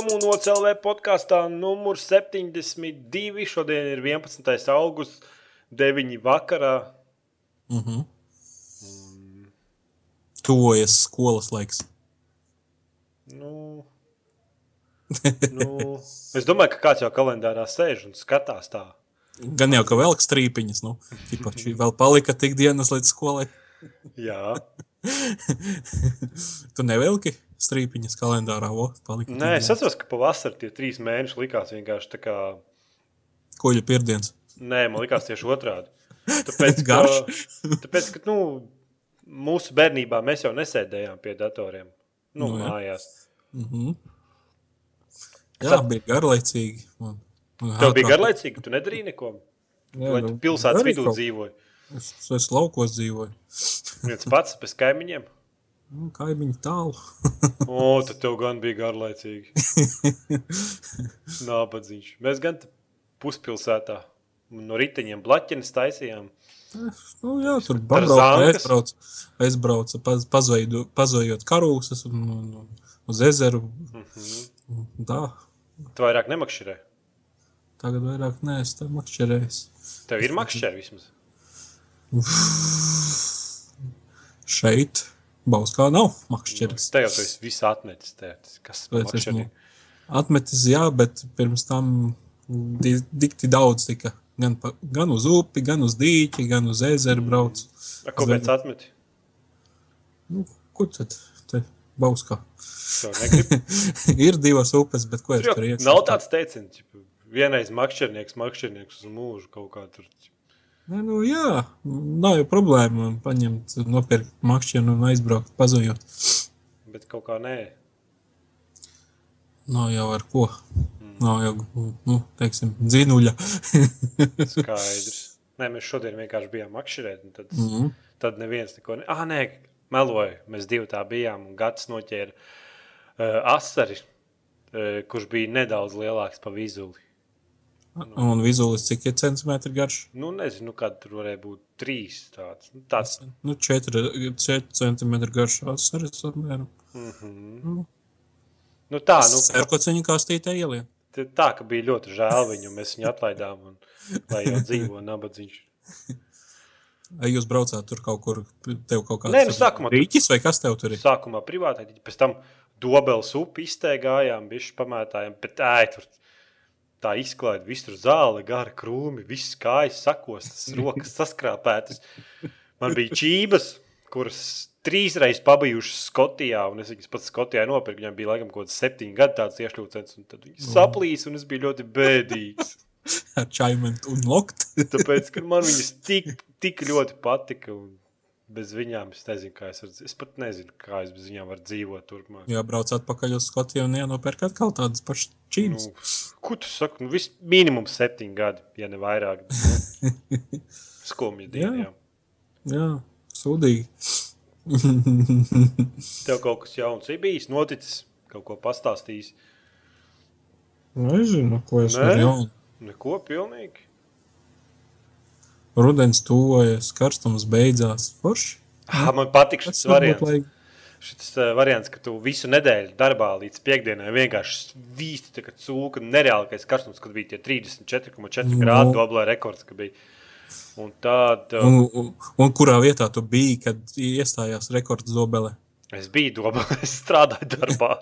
Komūnos LV podkāstā numur 72. Šodien ir 11. augusts, 9. vakarā. Mm -hmm. Tuvojas skolas laiks. Nu, nu, es domāju, ka kāds jau kalendārā sēž un skatās tā. Gan jau ka velk strīpiņas, nu, tipači vēl palika tik dienas līdz skolai. Jā. tu nevelki strīpiņas kalendārā, o, palika. Nē, es atceros, ka pavasarī tie trīs mēneši likās vienkārši tā kā... Koļa pirdienas. Nē, man likās tieši otrādi. Tāpēc, ka, tāpēc, ka nu, mūsu bērnībā mēs jau nesēdējām pie datoriem. Nu, nu, mājās. Mm -hmm. Jā, Tad... bija garlaicīgi. Man, man Tev bija garlaicīgi, tu nedarīji neko. Jā, Vai tu pilsētas vidū kaut... dzīvoji? Es, es laukos dzīvoju. Viens pats bez kaimiņiem? Nu, kaimiņi tālu. o, tad tev gan bija garlaicīgi. Nāpadzīgs. Mēs gan puspilsētā no riteņiem blaķenes taisījām. Nu, jā, tur brauca, aizbrauca, aizbrauca paz, pazveidu, pazvejot karūsas un, un, un uz ezeru. Mm -hmm. Tā. Tu vairāk nemakšķerē? Tagad vairāk neesmu makšķerējis. Tev ir makšķeri vismaz? Šeit Bauskā nav makšķeris. Te jau tu esi visu atmetis. Te. Kas esmu atmetis, jā, bet pirms tam dikti daudz tika Gan, pa, gan uz upi, gan uz dīķi, gan uz ezeru brauc. A, kāpēc Zem... atmeti? Nu, kur tad? Te Bauskā. ir divas upes, bet ko es tur iekšā? Nav tāds teiciens, vienreiz makšķernieks, makšķernieks uz mūžu kaut kā tur. Ne, nu, jā, nav jau problēma paņemt, nopirkt makšķernu un aizbraukt pazojot. Bet kaut kā nē. Nav jau ar ko. Nav jau, nu, teiksim, dzinuļa. Skaidrs. Nē, mēs šodien vienkārši bijām makšķerēt, un tad, mm -hmm. tad neviens neko ne... Ah, nē, meloju, mēs divi tā bijām, un gads noķēra uh, asari, uh, kurš bija nedaudz lielāks par vizuli. Nu, un vizuālis cik ir centimetri garš? Nu, nezinu, kāda tur varēja būt trīs tāds. Nu, tāds. Nu, četri, četri centimetri garš asaris apmēram. Mm -hmm. nu. Nu tā, nu. Sērkociņu kastītē ielien tā, ka bija ļoti žēl viņu, mēs viņu atlaidām, un, lai jau dzīvo nabadzīgs. Vai jūs braucāt tur kaut kur, tev kaut kāds Nē, nu, sākumā, rīķis vai kas tev tur ir? Sākumā privātai, pēc tam dobels upi izteigājām, bišķi pamētājām, bet ēj, tur tā izklaida, viss tur zāle, gara krūmi, viss kājas sakostas, rokas saskrāpētas. Man bija čības, kuras trīs reizes pabijušas Skotijā, un es viņas pats Skotijā nopirku. Viņam bija laikam kaut kāds septiņi gadi tāds iešļūcens, un tad viņas saplīs, un es biju ļoti bēdīgs. Ar čaimentu un lokt. Tāpēc, ka man viņas tik, tik ļoti patika, un bez viņām es nezinu, kā es varu, es pat nezinu, kā es bez viņām varu dzīvot turpmāk. Jā, brauc atpakaļ uz Skotiju un jānopērk atkal tādas pašas čības. Nu, ko tu saki? Nu, vis, minimums septiņi gadi, ja ne vairāk. Skumji diena, jā. Jā, jā sūdīgi. Tev kaut kas jauns ir bijis, noticis, kaut ko pastāstījis. Nezinu, ko es varu jaunu. Neko pilnīgi. Rudens tuvojas, karstums beidzās. Forši. Ah, man patīk šis variants. Laik... Šis uh, variants, ka tu visu nedēļu darbā līdz piekdienai vienkārši svīsti, tā kā cūka, nereālākais karstums, kad bija tie 34,4 no. grādu doblē rekords, ka bija. Un, tad, uh, un, un, un kurā vietā tu biji, kad iestājās rekords Zobelē? Es biju domā, es strādāju darbā.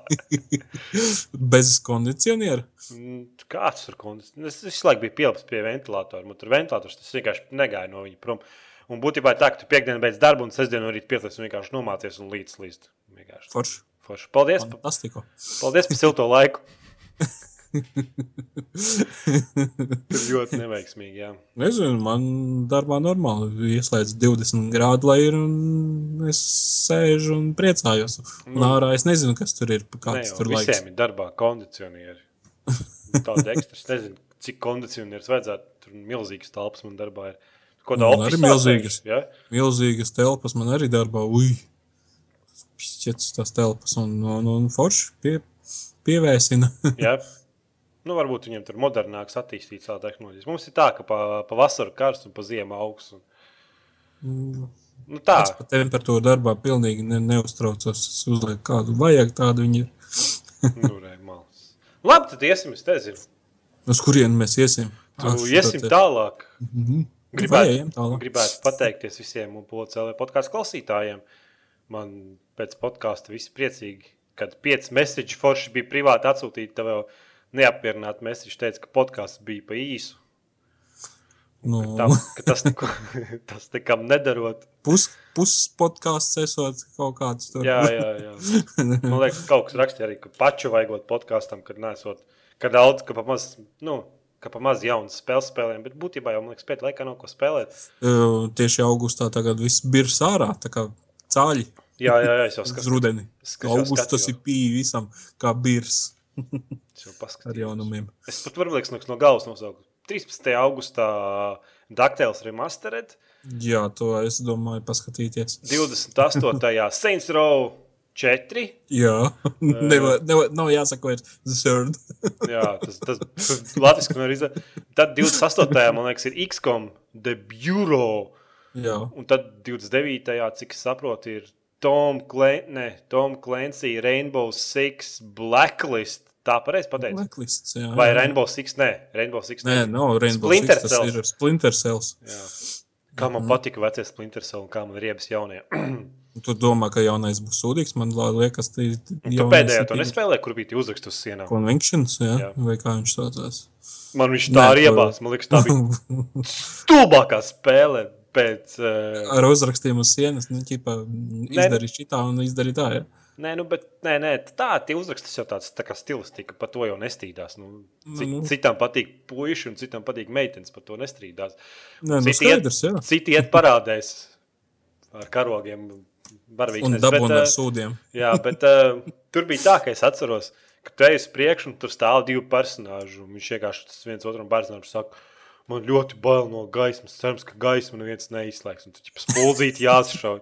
Bez kondicioniera? Mm, kāds tur kondicioniers? Es visu laiku biju pielips pie ventilatora. Man tur ventilators tas vienkārši negāja no viņa prom. Un būtībā tā, ka tu piekdienu beidz darbu un sestdienu rīt piecēlies un vienkārši nomācies un līdz līdz. Forši. Forši. Paldies. Fantastico. Paldies par silto laiku. Tas ļoti neveiksmīgi. Jā. Nezinu, man darbā normāli ieslēdz 20 grādu, lai ir. Es sēžu un priecājos. Un nu, ārā es nezinu, kas tur ir. Kāds ne, tur laiks. Visiem ir darbā kondicionieri. Tāda ekstra. Es nezinu, cik kondicionieris vajadzētu. Tur milzīgas telpas man darbā ir. Ko tā arī milzīgas, ja? milzīgas telpas man arī darbā. Ui! Šķiet, tās telpas un, un, un forši pie, pievēsina. Jā. Nu, varbūt viņiem tur modernāks, attīstīts tā tehnoloģijas. Mums ir tā, ka pa, pa vasaru karsts un pa ziemu augsts. Un... Mm. Nu, tā. Es par temperatūru darbā pilnīgi ne, neuztraucos. Es uzlieku kādu vajag, tādu viņi ir. nu, re. Labi, tad iesim, es nezinu. Uz kurienu mēs iesim? Tu iesim tālāk. Mm -hmm. Gribētu, gribētu pateikties visiem podkāstu klausītājiem. Man pēc podkāsta viss priecīgi, kad pieci message forši bija privāti atsūtīti. Tev jau neapmierināti message teica, ka podkāsts bija pa īsu. Nu. Ka, tam, ka tas, neko, tas nekam nedarot. Pus, pus podkāsts esot kaut kāds tur. Jā, jā, jā. Man liekas, kaut kas rakstīja arī, ka pašu vajagot podkāstam, kad nesot, ka daudz, ka pamaz, nu, ka pamaz jaunas spēles spēlēm, bet būtībā jau, man liekas, pēc laikā nav ko spēlēt. Uh, tieši augustā tagad viss birs ārā, tā kā cāļi. Jā, jā, jā, es jau Uz skatos. rudeni. Es jau Augusts tas ir pīvi visam, kā birs ar jaunumiem. Es pat varu liekas, no galas nosaukt. 13. augustā Dakteils remastered, Jā, to es domāju paskatīties. 28. Saints Row 4. Jā, nevar, nevar, nav jāsaka, ir third. Jā, tas, tas, tas Latvijas monēta izdevies. Tad 28. man liekas, ir XCOM The Bureau. Jā, Un tad 29. cik es saprotu, ir Tom, Clan ne, Tom Clancy, Rainbow Six, Blacklist. Tā pareizi pateicu. Blacklists, jā. Vai jā. Rainbow Six? Nē, Rainbow Six. Nē, nav Rainbow Splinter Six, tas Cells. ir Splinter Cells. Jā. Kā man patika vecie Splinter Cell un kā man riebas jaunie. Tu domā, ka jaunais būs sūdīgs, man liekas, tas ir Tu pēdējā to nespēlēji, kur bija tie uzraksti uz sienām. Convictions, jā, Jā. vai kā viņš saucās. Man viņš tā to- riebās. Man liekas, tā bija stulbākā spēle pēc. Uh, Ar uzrakstiem uz sienas, nu, ķipa, izdarīt šitā un izdarīt tā, jā. Nē, nu, bet nē, nē, tā tie uzraksti jau tāds tā kā stilistika, par to jau nestrīdās. Nu, cit, Nu. citam patīk puiši, un citam patīk meitenes, par to nestrīdās. Nē, nu, Citi iet, skaidrs, jā. citi iet parādēs ar karogiem. Barvīgs, Un bet, ar ā, sūdiem. Jā, bet uh, tur bija tā, ka es atceros, ka tu ej uz priekšu, un tur stāv divi personāļi. un Viņš vienkārši viens otram bērnam saka, man ļoti bail no gaismas. Cerams, ka gaismu neviens neizslēgs. Un tu jau spuldzīti jāsašauj.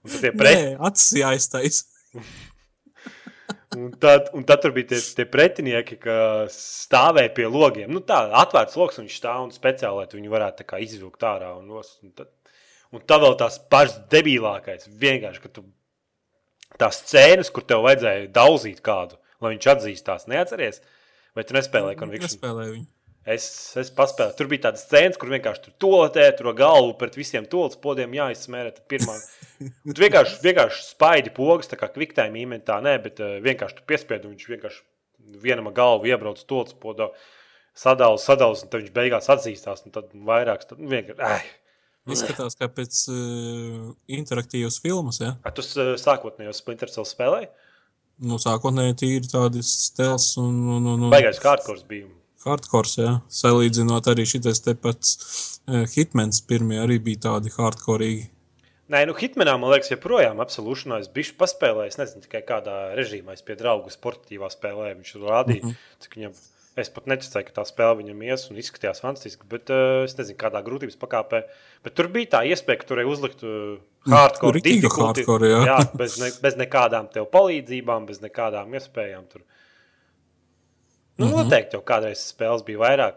Un tad, tie pret, Nē, acis jāiztais. Un tad, un tad tur bija tie, tie pretinieki, kas stāvēja pie logiem. Nu, tā, atvērts lokus, un viņš stāv un speciāli, lai viņu varētu izvilkt ārā. Un, nos, un, tad, un tā vēl tās pašas debilākais. Vienkārši, ka tu tās scēnas, kur tev vajadzēja daudzīt kādu, lai viņš atzīstās, neatceries. Vai tu nespēlēji konvikšanu? Nespēlēju viņu. Es, es paspēju. Tur bija tādas scēnas, kur vienkārši tur toletē, tur galvu pret visiem tolis podiem jāizsmērē. Pirmā. Un tu vienkārši, vienkārši spaidi pogas, tā kā kviktājuma līmenī tā nē, bet uh, vienkārši tu piespiedi un viņš vienkārši vienam galvu iebrauc tolis podā. Sadalās, sadalās, un tad viņš beigās atzīstās. Un tad vairāks, tad vienkārši. Ai. Izskatās, kā pēc uh, interaktīvas filmas, jā. A, tu uh, sākotnējos Splinter Cell spēlēji? Nu, sākotnēji tīri tādi stels un, un, un, un Baigais kārtkors bija. Hardcore, jā. Salīdzinot arī šitais te pats uh, Hitmans pirmie arī bija tādi hardcoreīgi. Nē, nu, Hitmanā, man liekas, joprojām absolūšanā es biju paspēlējis. Es nezinu, tikai kādā režīmā es pie draugu sportīvā spēlē. Viņš rādīja, mm -hmm. cik viņam. Es pat neticēju, ka tā spēle viņam ies un izskatījās fantastiski, bet uh, es nezinu, kādā grūtības pakāpē. Bet tur bija tā iespēja, ka tur varēja uzlikt uh, hardcore, riktīgi difficulty. hardcore, jā. jā bez, ne, bez nekādām tev palīdzībām, bez nekādām iespējām. Tur. Nu, mm -hmm. Noteikti jau kādreiz spēles bija vairāk.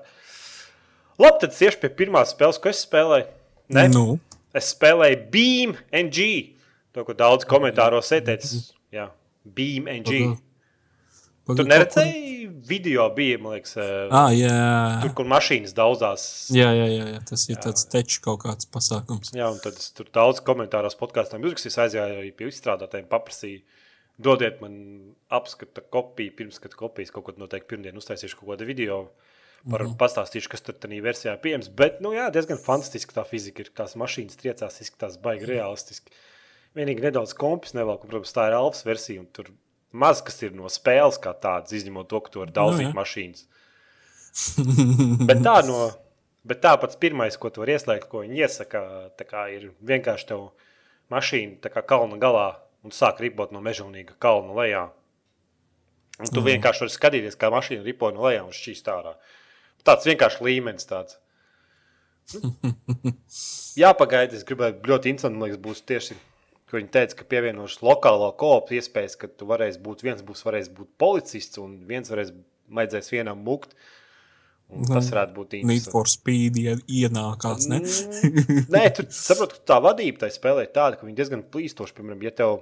Labi, tad iešu pie pirmās spēles, ko es spēlēju. Ne? Nu, Es spēlēju Beam NG. To, ko daudz komentāros ieteicis. Jā, Beam NG. Paga- Tur neredzēji video, bija, man liekas, eh, Ah, jā. tur, kur mašīnas daudzās. Jā, jā, jā, jā, tas ir tāds tečs kaut kāds pasākums. Jā, un tad es tur daudz komentāros podkāstām uzrakstīju, aizgāju arī pie izstrādātājiem, paprasīju, dodiet man apskata kopiju, pirmskata kopijas, kaut ko noteikti pirmdien uztaisīšu kaut kādu video. Par mm -hmm. pastāstīšu, kas tur tādā versijā pieejams. Bet, nu, jā, diezgan fantastiski tā fizika ir. Tās mašīnas triecās, izskatās baigi realistiski. Vienīgi nedaudz kompis nevelk, un, protams, tā ir alfa versija. un Tur maz kas ir no spēles kā tādas, izņemot to, ka tur var daudzīt jā. mašīnas. Bet tā, no, bet tā pats pirmais, ko tu vari ieslēgt, ko viņi iesaka, ir vienkārši tev mašīna kā kalna galā un sāk ripot no mežonīga kalna lejā. Un tu mm. vienkārši vari skatīties, kā mašīna ripo no lejām un šķīst ārā. Tāds vienkārši līmenis tāds. Nu, Jāpagaida, es gribēju ļoti interesanti, man liekas, būs tieši, ka viņi teica, ka pievienošas lokālo kopu iespējas, ka tu varēsi būt, viens būs varēs būt policists un viens varēs, vajadzēs vienam mukt. Un tas varētu būt Need interesanti. for speed ie- ienākās, ne? Nē, tu saproti, ka tā vadība tai spēlē tāda, ka viņi diezgan plīstoši, piemēram, ja tev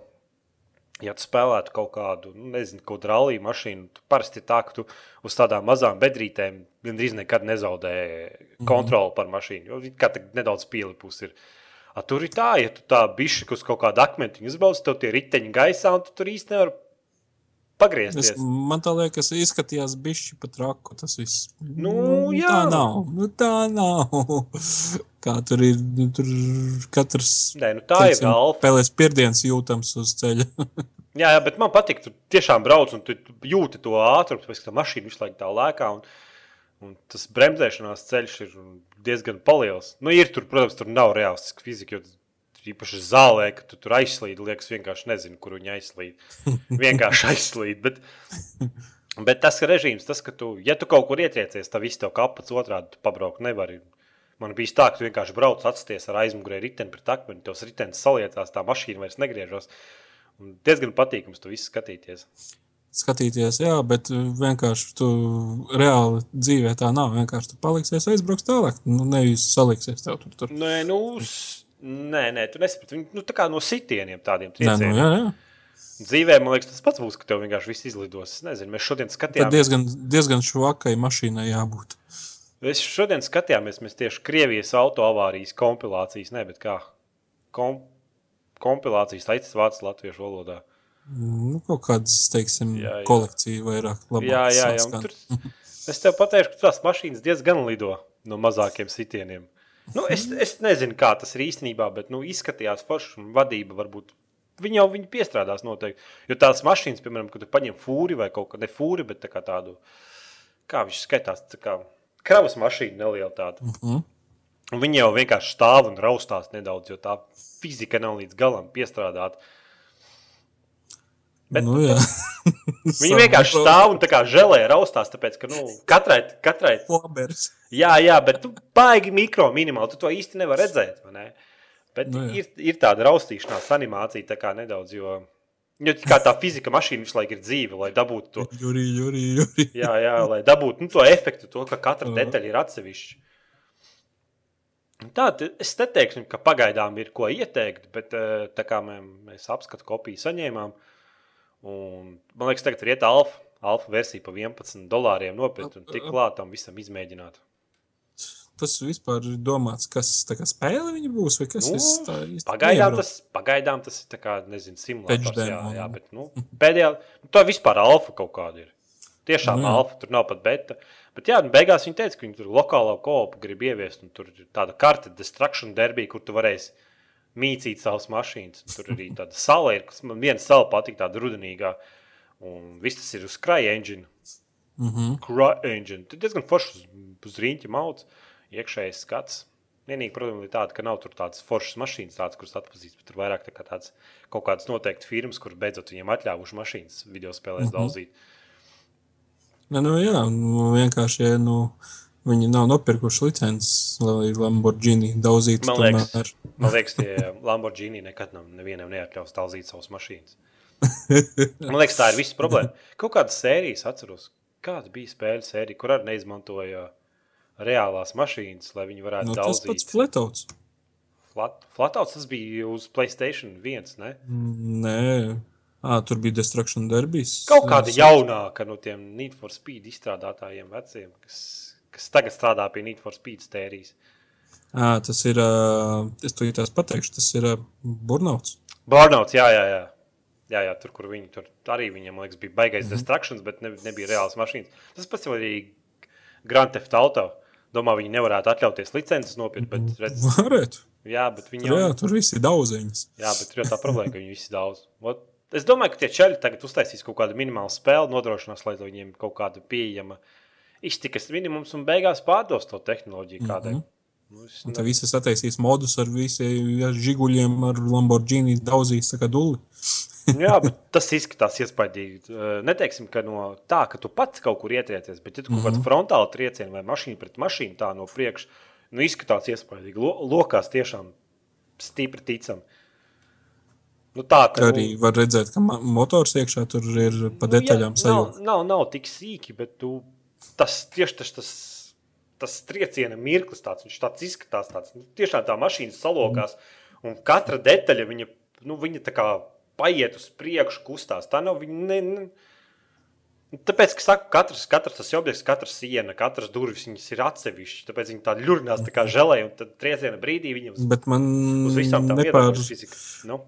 ja tu spēlētu kaut kādu, nu, nezinu, kaut kādu rallija mašīnu, tad parasti tā, ka tu uz tādām mazām bedrītēm gandrīz nekad nezaudē mhm. kontroli mm -hmm. par mašīnu. Jo kā nedaudz pielipus ir. A, tur ir tā, ja tu tā bišķi uz kaut kādu akmentiņu uzbauzi, tad tie riteņi gaisā, un tu tur īsti nevari pagriezties. Es, man tā liekas, izskatījās bišķi pat raku tas viss. Nu, nu jā. Tā nav, nu tā nav. Kā tur ir, nu, tur katrs. Nē, nu tā teiksim, ir galva. Pēlēs pirdienas jūtams uz ceļa. Jā, jā, bet man patīk, tu tiešām brauc un tu jūti to ātrumu, pēc tam mašīna visu laiku tā lēkā. Un, un tas bremzēšanās ceļš ir diezgan liels. Nu, ir tur, protams, tur nav reālistiska fizika. Īpaši zālē, ka tu tur aizslīd, liekas, vienkārši nezinu, kur viņi aizslīd. vienkārši aizslīd. Bet, bet tas režīms, tas, ka tu, ja tu kaut kur ietriecies, tad viss tev kāpats otrādi, pabraukt nevari. Man bija tā, ka tu vienkārši brauc, atsties ar aizmugurē riteni pret akmeni, tos ritenis saliecās, tā mašīna vairs negriežas. Un diezgan patīkams to visu skatīties. Skatīties, jā, bet vienkārši tu reāli dzīvē tā nav. Vienkārši tu paliksies, aizbrauks tālāk. Nu, nevis saliksies tev tur. tur. Nē, nu, nē, nē, tu nesaproti. Viņi nu, tā kā no sitieniem tādiem triecieniem. Nē, nu, jā, jā. Dzīvē, man liekas, tas pats būs, ka tev vienkārši viss izlidos. Es nezinu, mēs šodien skatījāmies. Tad diezgan, diezgan švakai mašīnai jābūt. Es šodien skatījāmies, mēs tieši Krievijas auto avārijas kompilācijas, ne, bet kā kom, kompilācijas taisas vācu latviešu valodā. Nu, kaut kādas, teiksim, jā, jā. kolekcija vairāk. Jā, jā, jā. Tur, es tev pateikšu, ka tās mašīnas diezgan lido no mazākiem sitieniem. Nu, es, es nezinu, kā tas ir īstenībā, bet nu, izskatījās forši un vadība varbūt. Viņi jau viņi piestrādās noteikti. Jo tās mašīnas, piemēram, kad tu paņem fūri vai kaut kādu, ne fūri, bet tā tādu, kā viņš skaitās, tā kā kravas mašīna neliela tāda. Uh -huh. Un viņi jau vienkārši stāv un raustās nedaudz, jo tā fizika nav līdz galam piestrādāta. Bet, nu, viņi vienkārši stāv un tā kā žēlē raustās, tāpēc, ka nu, katrai. katrai jā, jā, bet tu baigi mikro minimāli, tu to īsti nevar redzēt. Ne? Bet nu, jā. ir, ir tāda raustīšanās animācija, tā kā nedaudz, jo, jo kā tā fizika mašīna visu laiku ir dzīve, lai dabūtu to. Jurī, jurī, jurī. jā, jā, lai dabūtu nu, to efektu, to, ka katra detaļa ir atsevišķa. Tāda es neteikšu, ka pagaidām ir ko ieteikt, bet eh, tā kā mēs apskatu kopiju saņēmām, un man liekas, tagad ir iet alfa, alfa versija par 11 dolāriem nopirkt un tik klāt tam visam izmēģināt. Tas vispār ir domāts, kas tā kā spēle viņa būs, vai kas nu, es tā īsti pagaidām tas, pagaidām tas ir tā kā, nezinu, simulators, jā, jā, bet, nu, pēdējā, nu, tā vispār alfa kaut kāda ir. Tiešām nu, alfa, tur nav pat beta. Uh, Bet jā, nu, beigās viņi teica, ka viņi tur lokālo kopu grib ieviest. Tur ir tāda karte, destruction derby, kur tu varēsi mīcīt savas mašīnas. Tur arī tāda sala ir, kas man viena sala patīk, tāda rudenīgā. Un viss tas ir uz krāja engine. Mm -hmm. Krāja engine. Tur diezgan foršs uz, uz rīņķa mauts, iekšējais skats. Vienīgi, protams, ir tāda, ka nav tur tādas foršas mašīnas, tādas, kuras atpazīst, bet tur vairāk tā kā tāds, kaut kādas noteiktas firmas, kuras beidzot viņiem atļāvuši mašīnas video spēlēs mm -hmm. daudzīt. Ja, nu, jā, nu, vienkārši ja, nu, viņi nav nopirkuši licences, lai Lamborghini daudzītu. Man liekas, tomēr. man liekas tie Lamborghini nekad nav nevienam neatļaus daudzīt savas mašīnas. man liekas, tā ir visa problēma. Kaut kādas sērijas atceros, kāda bija spēļu sērija, kur arī neizmantoja reālās mašīnas, lai viņi varētu nu, daudzīt. Tas pats Flatouts. Flat, Flatouts tas bija uz Playstation 1, ne? Nē. À, tur bija Destruction Derbijas. Kaut kāda jaunāka no tiem Need for Speed izstrādātājiem, veciem, kas, kas tagad strādā pie Need for Speed stērijas. À, tas ir, es to jūtos pateikšu, tas ir Burnauts. Burnauts, jā, jā, jā. Jā, jā, tur, kur viņi tur arī viņam liekas, bija baigais mm -hmm. destrukcijas, bet ne, nebija reāls mašīnas. Tas pats arī Grand Theft Auto. Domā, viņi nevarētu atļauties licences nopirkt, bet redz, varētu. Jā, bet viņi jau... Jā, tur viss ir daudziņas. Jā, bet tur jau tā problēma, ka viņi visi daudz. Ot, Es domāju, ka tie čaļi tagad uztaisīs kaut kādu minimālu spēli, nodrošinās, lai viņiem kaut kāda pieejama iztikas minimums un beigās pārdos to tehnoloģiju kādai. Mm -hmm. Nu, un tad viss attaisīs modus ar visiem žiguļiem, ar Lamborghini daudzīs tā kā duli. Jā, bet tas izskatās iespaidīgi. Neteiksim, ka no tā, ka tu pats kaut kur ietriecies, bet ja tu kaut mm -hmm. kāds frontāli trieciens vai mašīna pret mašīnu tā no priekša, nu izskatās iespaidīgi. Lokās tiešām stipri ticami. Nu, tā ka, arī nu, var redzēt, ka motors iekšā tur ir pa nu, detaļām sajūta. Nav, nav, nav tik sīki, bet tu, tas tieši tas, tas, tas trieciena mirklis, tāds, viņš tāds izskatās. Tāds, nu, tiešām tā mašīna salokās, mm. un katra detaļa viņa, nu, viņa tā kā paiet uz priekšu, kustās. Tā nav viņa. Ne, ne. Tāpēc, ka saku, katrs, katrs tas objekts, katra siena, katras durvis ir atsevišķas. Tāpēc viņi tā ļurnās tā kā žēlēja, un tad trieciena brīdī viņam Bet man uz visām tām nepār... fizika. Nu,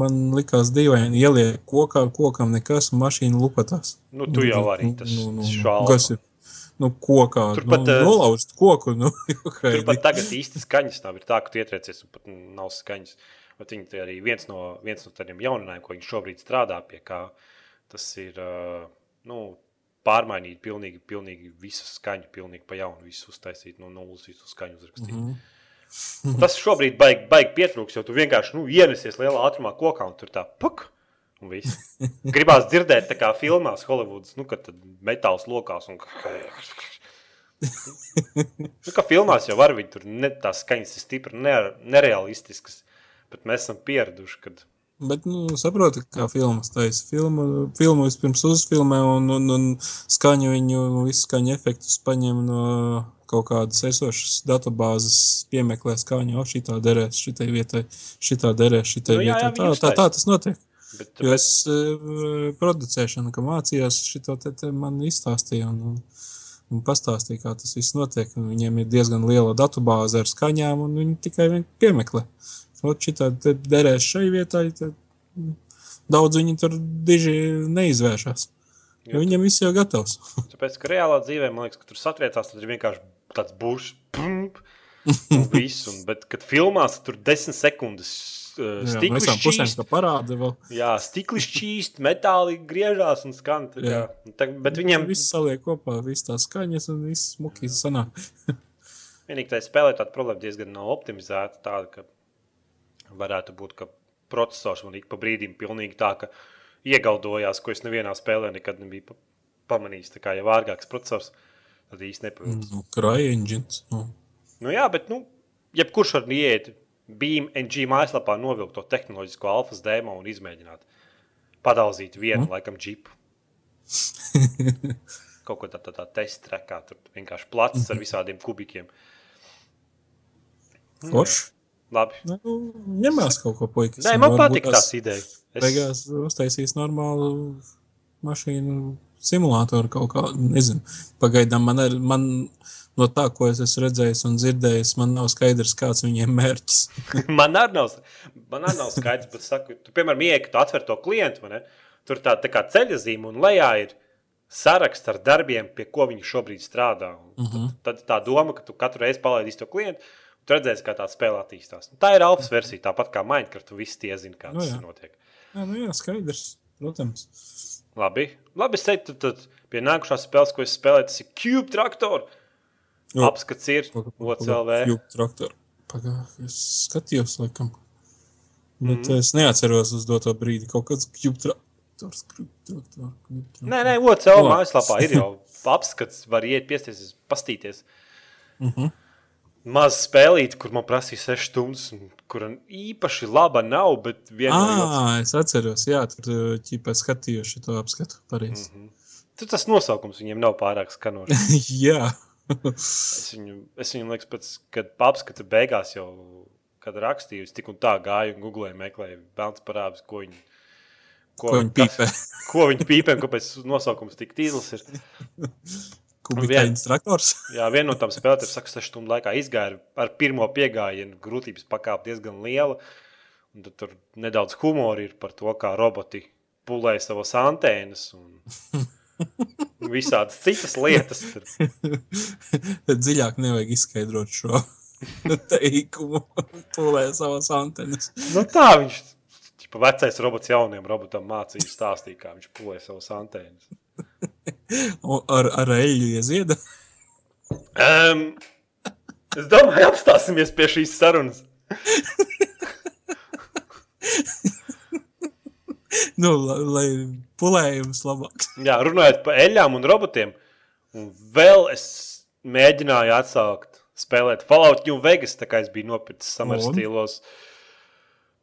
Man likās dīvaini, ieliek kokā, kokam nekas, un mašīna lupatās. nu, tu jau arī tas nu, nu, šādi. kas ir? Nu, kokā. Turpat, nu, eh, nolauzt koku. Nu, Turpat tagad īsti skaņas nav. Ir tā, ka tu ietriecies un pat nav skaņas. Bet viņi arī viens no, viens no tādiem jauninājumiem, ko viņi šobrīd strādā pie, kā tas ir nu, pārmainīt pilnīgi, pilnīgi visu skaņu, pilnīgi pa jaunu, visu uztaisīt no nulles, visu skaņu uzrakstīt. Mm. -hmm. Tas šobrīd baigi, baigi pietrūks, jo tu vienkārši nu, ienesies lielā ātrumā kokā un tur tā puk. Gribās dzirdēt, kā filmās, Holivudas, nu, kad metāls lokās. Un... nu, kā filmās jau var būt, tur ne, tās skaņas ir stipri ne, nerealistiskas. Bet mēs esam pieraduši, kad Bet, nu, saproti, kā filmas taisa. Filmu, filmu vispirms uzfilmē un, un, un skaņu viņu, visu skaņu efektus paņem no kaut kādas esošas datubāzes, piemeklē skaņu, o, šitā derēs, šitai vietai, šitā derēs, šitai Nu, jā, jā, vietai. Tā, viņi tā, tā uztaisa. tas notiek. Bet, Jo es uh, producēšanu, ka mācījos, šito te, te man izstāstīja un, un, un pastāstīja, kā tas viss notiek. Un viņiem ir diezgan liela datubāze ar skaņām, un viņi tikai vien piemeklē. Ot, šitā derēs šai vietai, tad mm, daudz viņi tur diži neizvēršas. Jo viņiem viss jau gatavs. Tāpēc, ka reālā dzīvē, man liekas, ka tur satriecās, tad ir vienkārši tāds būšs, un viss. Un, bet, kad filmās, tur desmit sekundes stikls šķīst. parāda. Jā, stikls šķīst, metāli griežās un skan. tā. Jā. Tā, bet viņiem viss saliek kopā, viss tās skaņas un viss smukīs sanāk. vienīgi tā spēlē tāda problēma diezgan nav optimizēta. Tāda, ka varētu būt, ka processors man ik pa brīdim pilnīgi tā, ka iegaudojās, ko es nevienā spēlē nekad nebiju pa- pamanījis. Tā kā jau vārgāks processors, tad īsti nepaveic. Nu, CryEngines. Nu. Nu, jā, bet nu, jebkurš var iet BMG mājaslapā, novilkt to tehnoloģisko alfas demo un izmēģināt. Padalzīt vienu, mm. laikam, džipu. Kaut ko tādu tā, tā testa trekā, tur vienkārši plats ar visādiem kubikiem. Forši. Labi. Nu, ņemās kaut ko puikas. Nē, un man patīk tās idejas. Es, Beigās uztaisīs normālu mašīnu simulātoru kaut kā. Nezinu. Pagaidām man, ar, man no tā, ko es esmu redzējis un dzirdējis, man nav skaidrs, kāds viņiem mērķis. man arī nav, man arī nav skaidrs, bet saku, tu, piemēram, ka tu atver to klientu, vai ne? tur tā, tā kā ceļa zīme un lejā ir saraksts ar darbiem, pie ko viņi šobrīd strādā. Uh Mhm. -huh. tad, tad tā doma, ka tu katru reizi palaidīsi to klientu, tu redzēsi, kā tā spēle attīstās. Tā ir alfa versija, tāpat kā Minecraft, visi tie zini, kā Nu tas jā. notiek. Jā, nu jā, skaidrs. Protams. Labi, Labi es teiktu, tad, pie nākamās spēles, ko es spēlēju, tas ir Cube Traktor. Jo. Apskats ir OCLV. Jūp traktoru. Pagā, es skatījos, laikam. Bet mm. es neatceros uz doto brīdi. Kaut kāds jūp traktors. Cube traktor, cube traktor. Nē, nē, OCLV mājaslapā ir jau apskats, var iet, piestiesties, pastīties. Mhm. Maz spēlīt, kur man prasīja 6 stundas, un kura īpaši laba nav, bet vienā Ah, es atceros, jā, tur ķīpā skatījos šo apskatu. Pareizi. Mhm. Tur tas nosaukums viņiem nav pārāk skanošs. jā. Es viņu, es viņu liekas, pēc, kad apskata beigās jau, kad rakstīju, es tik un tā gāju un googlēju, meklēju vēlams parādus, ko viņi, Ko viņi pīpē? ko viņi pīpē, un kāpēc nosaukums tik tīzls ir. Kubikains traktors. Jā, viena no tām spēlēm, kas 6 stundu laikā izgāja ar pirmo piegājienu, grūtības pakāpe diezgan liela. Un tad tur nedaudz humora ir par to, kā roboti pulē savas antēnas un visādas citas lietas. Dziļāk nevajag izskaidrot šo teikumu. Pūlē savas antenas. Nu, tā viņš ir vecais robots jauniem robotam mācīja stāstīt, kā viņš pulē savas antēnas. Ar, ar eļļu iezieda. Um, es domāju, apstāsimies pie šīs sarunas. Nu, lai, lai pulējums labāks. Jā, runājot par eļļām un robotiem, un vēl es mēģināju atsākt spēlēt Fallout New Vegas, tā kā es biju nopircis samara Un? stilos.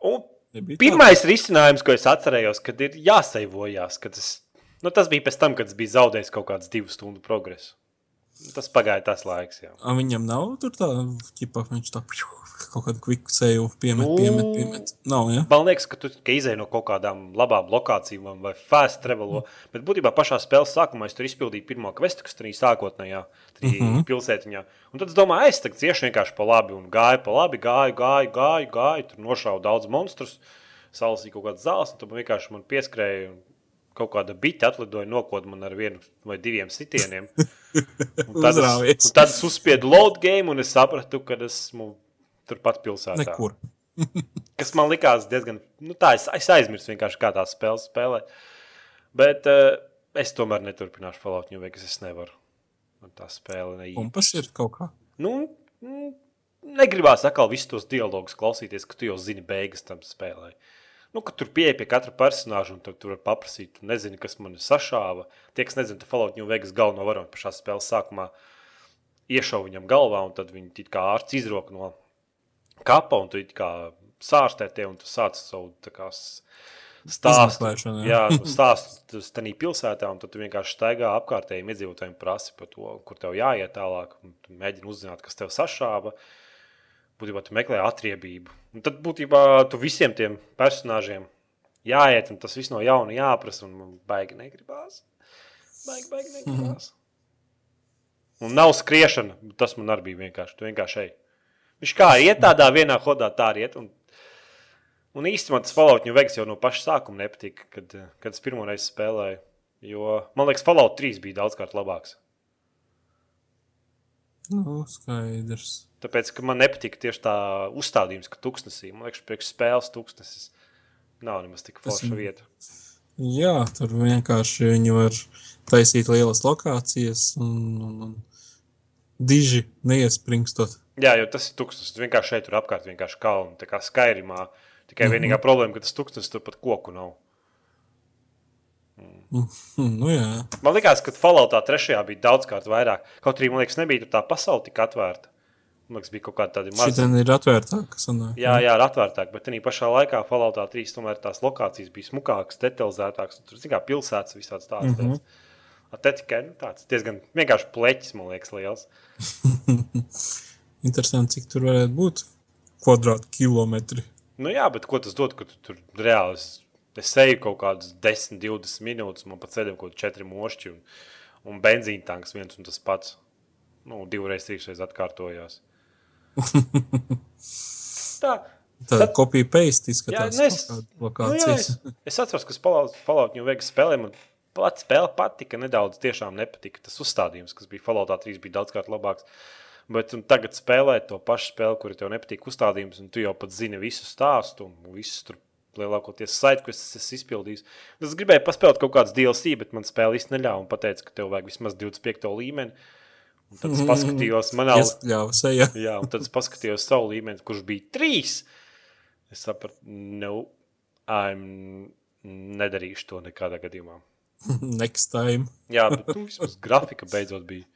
Un Nebija pirmais risinājums, ko es atcerējos, kad ir jāseivojās, kad es, nu, tas bija pēc tam, kad es biju zaudējis kaut kādas divu stundu progresu. Tas pagāja tas laiks. Jā. A, viņam nav tur tā, ķipa, viņš tā kaut kādu kviku ceļu piemet, Nu. piemet, piemet. Nav, ja? Man liekas, ka tu tikai izēji no kaut kādām labām lokācijām vai fast travelo. Bet būtībā pašā spēles sākumā es tur izpildīju pirmo kvestu, kas tur bija sākotnējā uh -huh. pilsētiņā. Un tad es domāju, es tagad iešu vienkārši pa labi un gāju pa labi, gāju, gāju, gāju, gāju tur nošauju daudz monstrus, salasīju kaut kādas zāles, un tad vienkārši man pieskrēja. un Kaut kāda bite atlidoja, nokoda man ar vienu vai diviem sitieniem. Un tad, es, un tad es uzspiedu load game, un es sapratu, ka esmu turpat pilsētā. Nekur. Kas man likās diezgan. Nu, tā, es, es aizmirsu vienkārši, kā tās spēles spēlēt. Bet uh, es tomēr neturpināšu Fallout New Vegas. Es nevaru. Man tā spēle neīsti. Kumpas ir kaut kā. Nu, mm, negribās atkal visus tos dialogus klausīties, ka tu jau zini beigas tam spēlē. Nu, kad tur pieeja pie katra personāža, un tur var paprasīt, tu nezini, kas man sašāva. Tie, kas nezina, Fallout New Vegas galveno varoņu pašā spēles sākumā iešauja viņam galvā, un tad viņi it kā ārsts izrok no kapa, un tu it kā sārstē tie, un tu sāc savu kā stāstu. Jā. Stāstu tajā pilsētā, un tad tu vienkārši staigā apkārtējiem iedzīvotājiem prasi par to, kur tev jāiet tālāk, un tu mēģini uzzināt, kas tev sašāva. Būtībā tu meklē atriebību. Un tad būtībā tu visiem tiem personāžiem jāiet, un tas viss no jauna jāprasa, un man baigi negribās. Baigi, baigi negribās. Un nav skriešana, tas man arī bija vienkārši. Tu vienkārši ej. Viņš kā iet tādā vienā hodā, tā arī iet. Un, un īstenībā tas Fallout New Vegas jau no paša sākuma nepatika, kad, kad es pirmo reizi spēlēju. Jo man liekas, Fallout 3 bija daudzkārt labāks. Nu, skaidrs. Tāpēc, ka man nepatika tieši tā uzstādījums, ka tuksnesī, man liekas, priekš spēles tuksnesis nav nemaz tik forša Tas- vieta. Jā, tur vienkārši viņi var taisīt lielas lokācijas un, un, un diži neiespringstot. Jā, jo tas ir. Tu vienkārši šeit tur apkārt, vienkārši kalnu, tā kā Skyrimā. Tikai Mhm. vienīgā problēma, ka tas tuksnesis tur pat koku nav. Mm, Nu, jā, Man liekas, ka Falloutā trešajā bija daudzkārt vairāk. Kaut arī, man liekas, nebija tā pasaule tik atvērta. Liekas, bija kaut kāda tāda maza. ir atvērtāka. sanāk. Jā, jā, ir atvērtāk, bet tajā pašā laikā Falloutā 3 tomēr tās lokācijas bija smukākas, detalizētākas. Tur kā pilsētas, visādas tādas Mhm. lietas. A, Te tikai nu, tāds diezgan vienkārši pleķis, man liekas, liels. Interesanti, cik tur varētu būt kvadrātkilometri. Nu, jā, bet ko tas dod, ka tu tur reāli es, es eju kaut kādas 10, 20 minūtes, man pa ceļam kaut kādi 4 mošķi un, un benzīna tanks viens un tas pats. Nu, divreiz, trīsreiz atkārtojās. Tā. Tā Tad- kopija paste Jā, izskatās. nu es, kaut kāda nu, jā, es, es atceros, ka Fallout, New Vegas spēlē man pati spēle patika, nedaudz tiešām nepatika. Tas uzstādījums, kas bija Fallout 3, bija daudzkārt labāks. Bet un tagad spēlēt to pašu spēli, kur tev nepatīk uzstādījums, un tu jau pat zini visu stāstu un visus tur lielākoties saitu, ko es esmu izpildījis. Es gribēju paspēlēt kaut kādas DLC, bet man spēle īsti neļāva un teica, ka tev vajag vismaz 25. līmeni. Un tad es paskatījos, manā Ieskļāva sejā. Jā, un tad es paskatījos savu līmeni, kurš bija trīs. Es sapratu, no, I'm nedarīšu to nekādā gadījumā. Next time. Jā, bet nu, vismaz grafika beidzot bija.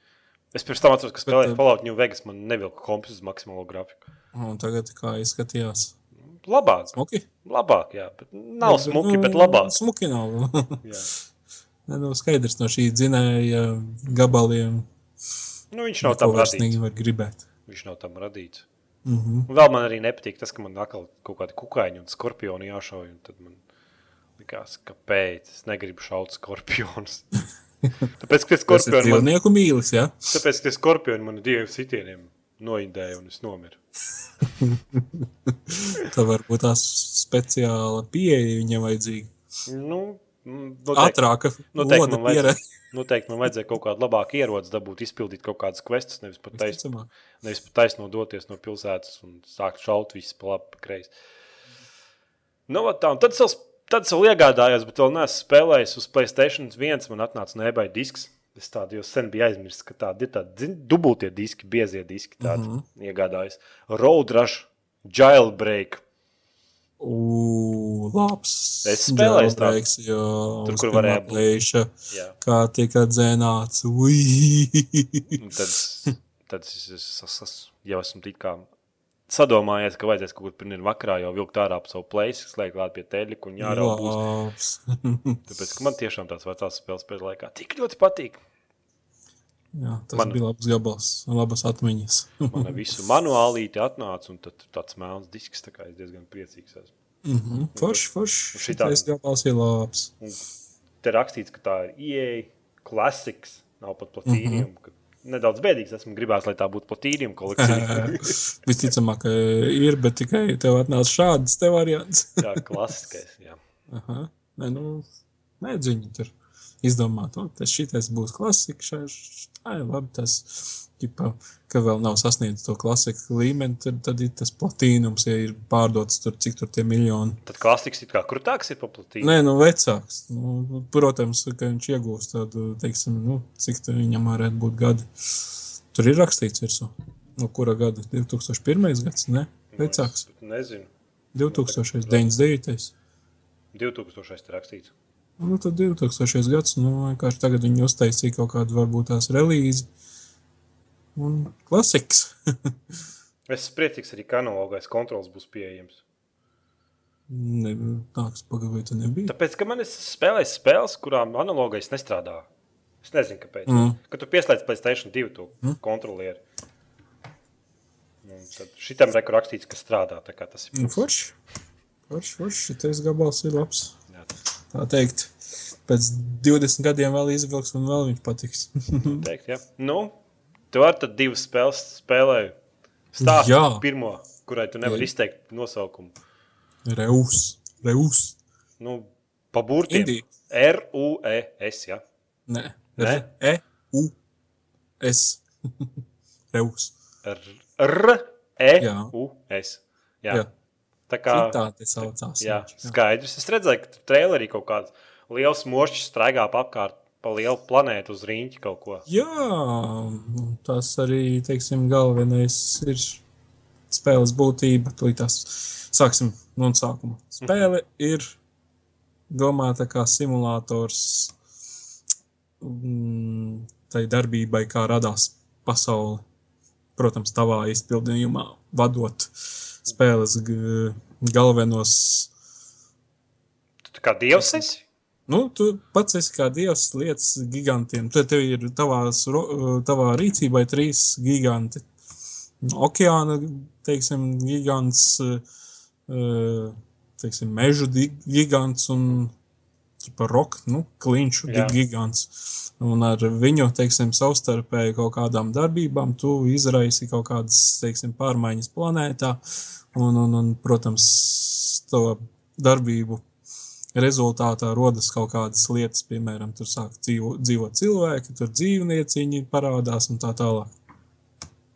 Es pirms tam atceros, ka spēlēju Bet, Fallout New Vegas, man nevilka kompis uz maksimālo grafiku. Un tagad kā izskatījās? Labāk, Smuki? labāk, jā, bet nav smuki, bet labāk. Smuki nav. Jā. Nu, skaidrs no šī dzinēja gabaliem. Nu, viņš nav Neko tam radīts. gribēt. Viņš nav tam radīts. Mm -hmm. Un vēl man arī nepatīk tas, ka man atkal kaut kādi kukaiņi un skorpioni jāšauj. un Tad man likās, kāpēc es negribu šaut skorpionus. Tāpēc, ka ir skorpioni man, dzīvnieku mīlis, jā? tāpēc, ka skorpioni man diviem sitieniem noindēja un es nomiru. Tā var būt tās speciāla pieeja viņam vajadzīga. Nu, noteikti, Ātrāka, noteikti, man vajadzēja, noteikti man vajadzēja kaut kādu labāku ieroci dabūt, izpildīt kaut kādas questus, nevis pat taisno, Visticamāk. nevis pat taisno doties no pilsētas un sākt šaut visus pa labi, pa kreisi. Nu, tā, un tad es vēl, tad es vēl iegādājos, bet vēl neesmu spēlējis uz Playstation 1. Man atnāca nebai disks. Es tādu jau sen biju aizmirsis, ka tādi ir tādi dubultie diski, biezie diski. Tādi mm. -hmm. iegādājos. Road Rush, Jailbreak. Ū, labs. Es spēlēju jailbreaks, jo Tur, kur varēja plēša. Kā tika dzēnāts. Un Tad, tad es, es, es, es jau esmu tik kā sadomājies, ka vajadzēs kaut kur pirmā vakarā jau vilkt ārā pa savu plēsi, slēgt klāt pie teļika un. Labs. Tāpēc, ka man tiešām tās vecās spēles pēc laikā tik ļoti patīk. Jā, tas Man- bija labs gabals, labas atmiņas. Man visu manuālīti atnāca, un tad tāds melns disks. Tā kā es diezgan priecīgs esmu. Mm -hmm. Forši, forši. Šitais gabals ir labs. Te rakstīts, ka tā ir EA klasiks, nav pat platīnijum. Mm -hmm. Nedaudz bēdīgs esmu gribējis, lai tā būtu platīnijuma kolekcija. Visticamāk, ka ir, bet tikai tev atnāca šāds te variants. Jā, klasiskais. Jā. Aha. Nē, nu, nedziņi tur izdomāt. O, tas šitais būs klasika. šai- ir labi. Tas, ģipa, ka vēl nav sasniedzis to klasiku līmeni, tad, tad ir tas platīnums, ja ir pārdots tur, cik tur tie miljoni. Tad klasiks ir kā krūtāks, ir pa platīnu. Nē, nu, vecāks. Nu, nu, protams, ka viņš iegūst tādu, teiksim, nu, cik tur viņam varētu būt gadi. Tur ir rakstīts virsū. No kura gada? 2001. gads, ne? Vecāks. Nezinu. 2099. 2000. ir rakstīts. Nu, tad 2000. gads, nu, vienkārši tagad viņi uztaisīja kaut kādu, varbūt tās relīzi. Un klasiks. Es priecīgs arī, ka analogais kontrols būs pieejams. ne, nāks pagaidīt, tā nebija. Tāpēc, ka man ir spēlējis spēles, kurām analogais nestrādā. Es nezinu, kāpēc. Mm. Kad tu pieslēdz Playstation 2 to Mm. kontrolieri. Un Tad šitam reku rakstīts, ka strādā. tā kā Tas ir Nu, forši. Forši, forši. Šitais gabals ir labs. Jā, Tā teikt, pēc 20 gadiem vēl izvilks un vēl viņš patiks. teikt, jā. Nu, tu vari tad divas spēles spēlēt. Stāstu Jā. pirmo, kurai tu nevari Jā. izteikt nosaukumu. Reus. Reus. Nu, pa burtiem. R-U-E-S. Ja? Nē. Nē? E. U. S. Reus. R-E-U-S. Jā. Jā. Tā kā Tā te saucās. jā, viņš, jā. skaidrs. Es redzēju, ka trailerī kaut kāds liels mošs straigā apkārt pa lielu planētu uz rīņķa kaut ko. Jā, un tas arī, teiksim, galvenais ir spēles būtība. Tūlīt tās sāksim no sākuma. Spēle ir domāta kā simulators mm, tai darbībai, kā radās pasaule. Protams, tavā izpildījumā vadot spēles galvenos Tu kā dievs esi? Nu, tu pats esi kā dievs lietas gigantiem. Tad tev ir tavās, tavā rīcībā trīs giganti. Okeāna, teiksim, gigants, eh, teiksim, mežu gigants un par roku, nu, gi- gigants. Un ar viņu, teiksim, savstarpēji kaut kādām darbībām tu izraisi kaut kādas, teiksim, pārmaiņas planētā. Un, un, un protams, to darbību rezultātā rodas kaut kādas lietas, piemēram, tur sāk dzīvo, dzīvot cilvēki, tur dzīvnieciņi parādās un tā tālāk.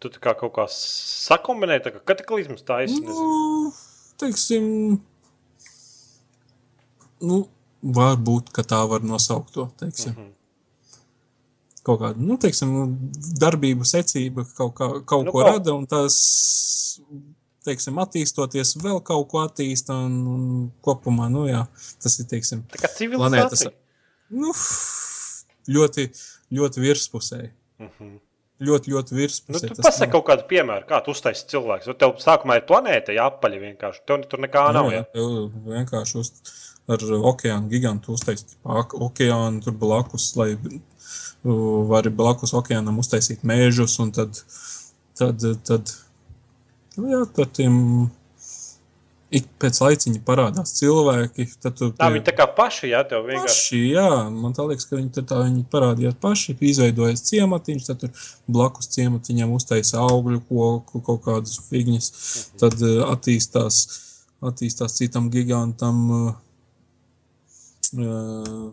Tu tā kā kaut kā sakombinēji, tā kā kataklizmas nezinu. Nu, teiksim, nu, varbūt, ka tā var nosaukt to, teiksim. Mhm. Kaut kāda, nu, teiksim, darbību secība kaut, kā, kaut Nu, ko kaut- rada, un tas, teiksim, attīstoties, vēl kaut ko attīsta, un, un kopumā, nu, jā, tas ir, teiksim, Planētas- nu, ļoti, ļoti virspusēji. Mhm. Ļoti, ļoti Nu, virspusēji. tu pasaki kaut kādu piemēru, kā tu uztaisīji cilvēku. Jo tev sākumā ir planēta, jā, apaļa vienkārši. Tev tur nekā nav. Jā, Ja? tev vienkārši uz, ar okeāna gigantu uztaisīt okeānu tur blakus, lai vari blakus okeānam uztaisīt mēžus, un tad, tad, tad, nu jā, tad tiem ik pēc laiciņa parādās cilvēki. Tad tu Tā viņi tā kā paši, jā, tev vienkārši. paši, jā, man tā liekas, ka viņi tā viņi parādījās paši, izveidojas ciematiņš, tad tur blakus ciematiņam uztaisa augļu koku, kaut kādas figņas, tad uh, attīstās, attīstās citam gigantam uh, uh,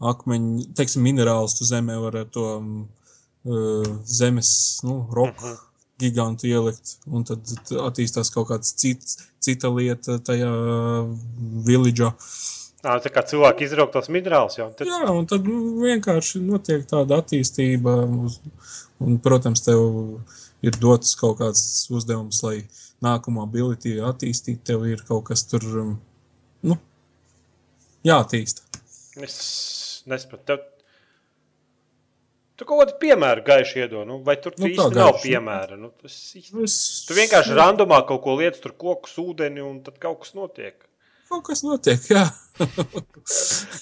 akmeņu, teiksim, minerālus tu zemē var ar to uh, zemes, nu, roku Mhm. gigantu ielikt, un tad attīstās kaut kāds cits, cita lieta tajā village'ā. Ā, Tā kā cilvēki izrauk tos minerālus jau. Tad, Jā, un tad nu, vienkārši notiek tāda attīstība. Uz, un, protams, tev ir dots kaut kāds uzdevums, lai nākamo ability attīstītu. Tev ir kaut kas tur nu, jāattīsta. es nesaprotu. Tev... Tu kaut kādu piemēru gaiši iedod, nu, vai tur Nu, nu, īsti nav gaiši? piemēra? Nu, tas īsti... Es, Tu vienkārši randomā kaut ko lietas, tur kokus, ūdeni, un tad kaut kas notiek. Kaut kas notiek, jā.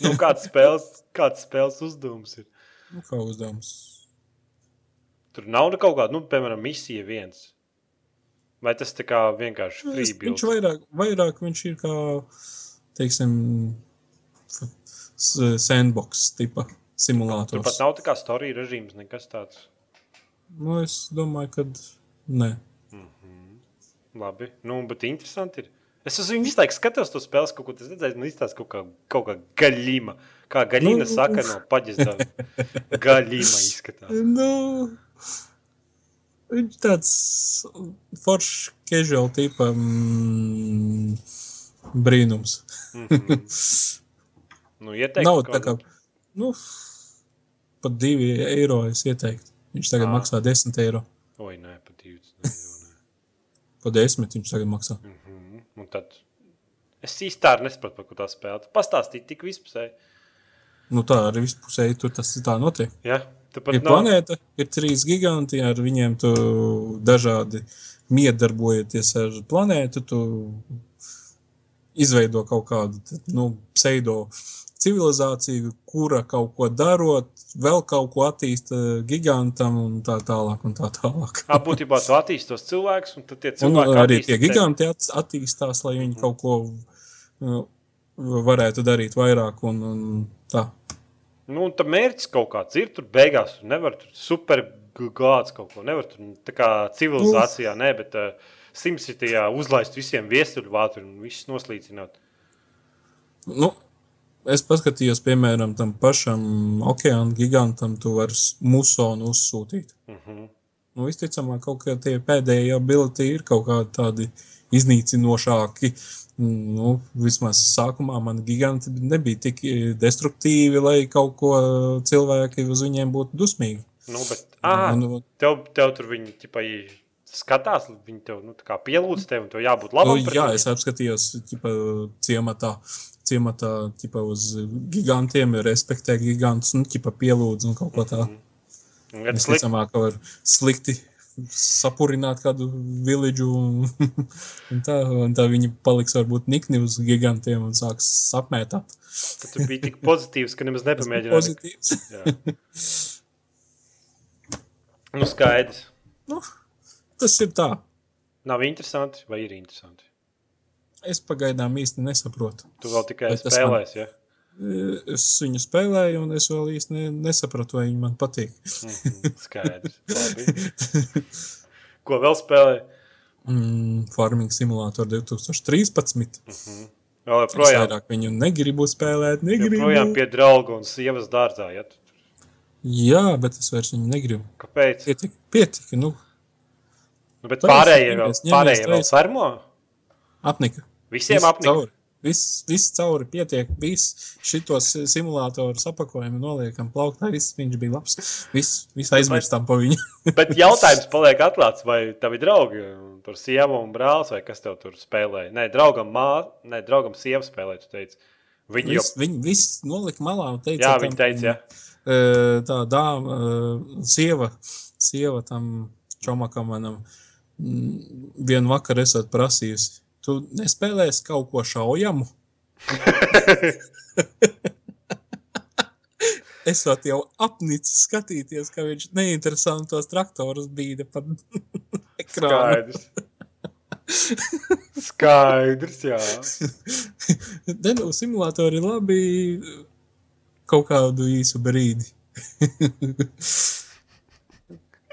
Nu, kāds spēles, kāds spēles uzdevums ir? nu, kā uzdevums. Tur nav kaut kāda, nu, piemēram, misija viens. Vai tas tā kā vienkārši free build? Viņš vairāk, vairāk viņš ir kā, teiksim, sandbox tipa Tur pat simulators. nav tā kā storija režīms, nekas tāds. Nu, es domāju, ka nē. Labi, nu, bet interesanti ir. Es uz viņu visu laiku skatos to spēles, kaut ko tas redzēju, man izstāsta kaut kā, kaut kā gaļīma. Kā gaļīna Nu. saka no paģisda. gaļīma izskatās. Nu, viņš tāds foršs, casual tipa mm, brīnums. Mhm. Nu, ieteiktu Nav tā kā, nu, pat divi eiro es ieteiktu. Viņš tagad Ā. maksā 10 eiro. Oi, nē, pat nē. Pa 10 viņš tagad maksā. Mhm. Un tad es īsti nesapratu, par ko tā spēle. Tu Pastāstīji tik vispusēji. Nu, tā arī vispusēji tur tas tā notiek. Ja? Ir nav- planēta, ir trīs giganti, ar viņiem tu dažādi miedarbojoties ar planētu. Tu izveido kaut kādu tad, nu, pseido civilizāciju, kura kaut ko darot, vēl kaut ko attīsta gigantam un tā tālāk. Un tā tālāk. Ā, Būtībā tu attīsti tos cilvēkus, un tad tie Un cilvēki arī tie tevi. giganti at- attīstās, lai viņi kaut ko nu, varētu darīt vairāk. Un, un tā. Nu, un tam mērķis kaut kāds ir. Tur beigās tur nevar tur super gāds kaut ko. Nevar tur tā kā civilizācijā, ne, bet uh, simtsidijā uzlaist visiem viestuļu vātru un visus noslīcināt. Nu, es paskatījos, piemēram, tam pašam okeāna gigantam, tu vari musonu uzsūtīt. Uh -huh. Nu, visticamāk, kaut kā tie pēdējie ability ir kaut kādi tādi iznīcinošāki. Nu, vismaz sākumā man giganti nebija tik eh, destruktīvi, lai kaut ko cilvēki uz viņiem būtu dusmīgi. Nu, bet, ah, Nu, tev, tev tur viņi ķipa, i skatās, viņi tev nu, tā kā pielūdz tevi, un tev jābūt labam. Nu, jā, viņiem. es apskatījos ķipa, ciematā, ciematā ķipa, uz gigantiem, respektē gigantus, nu, ķipa, pielūdz un kaut ko tādu. Un, kad Es slik- domāju, ka var slikti sapurināt kādu villaģu, un, un, tā, un tā viņi paliks varbūt nikni uz gigantiem un sāks apmētāt. ka Tu biji tik pozitīvs, ka nemaz nepamēģināji. pozitīvs. Nu, skaidrs. Nu, tas ir tā. Nav interesanti, vai ir interesanti? Es pagaidām īsti nesaprotu. Tu vēl tikai spēlēsi, ja? Es viņu spēlēju, un es vēl īsti ne, nesapratu, vai viņi man patīk. Mhm, Skaidrs. Ko vēl spēlēji? Mm, Farming simulātor 2013. Vēl Es joprojām, vairāk viņu negribu spēlēt. Negribu. joprojām pie drauga un sievas dārzā. Ja? Jā, bet es vairs viņu negribu. Kāpēc? Pietika, pietika nu, Nu, bet pārējie vēl, pārējie vēl fermo? apnika. Visiem Viss apnika. cauri. Viss, viss cauri pietiek. Viss šitos simulātorus apakojumu noliekam plauktā. Viss viņš bija labs. Viss, viss aizmirstam pa viņu. Bet jautājums paliek atklāts, vai tavi draugi, tur sieva un brālis, vai kas tev tur spēlēja? Nē, draugam māte, nē, draugam sieva spēlēja, tu teici. Viņi jau, Viss, viņi viss nolika malā un teica, jā, viņi teica, jā. e, tā dāma, sieva, sieva tam čomakam manam mm, vienu vakaru esat prasījusi. Tu nespēlēsi kaut ko šaujamu? Es vēl jau apnicis skatīties, ka viņš neinteresantos traktorus bīda pa ekrānu. Skaidrs. Skaidrs, jā. Denu simulātori ir labi kaut kādu īsu brīdi.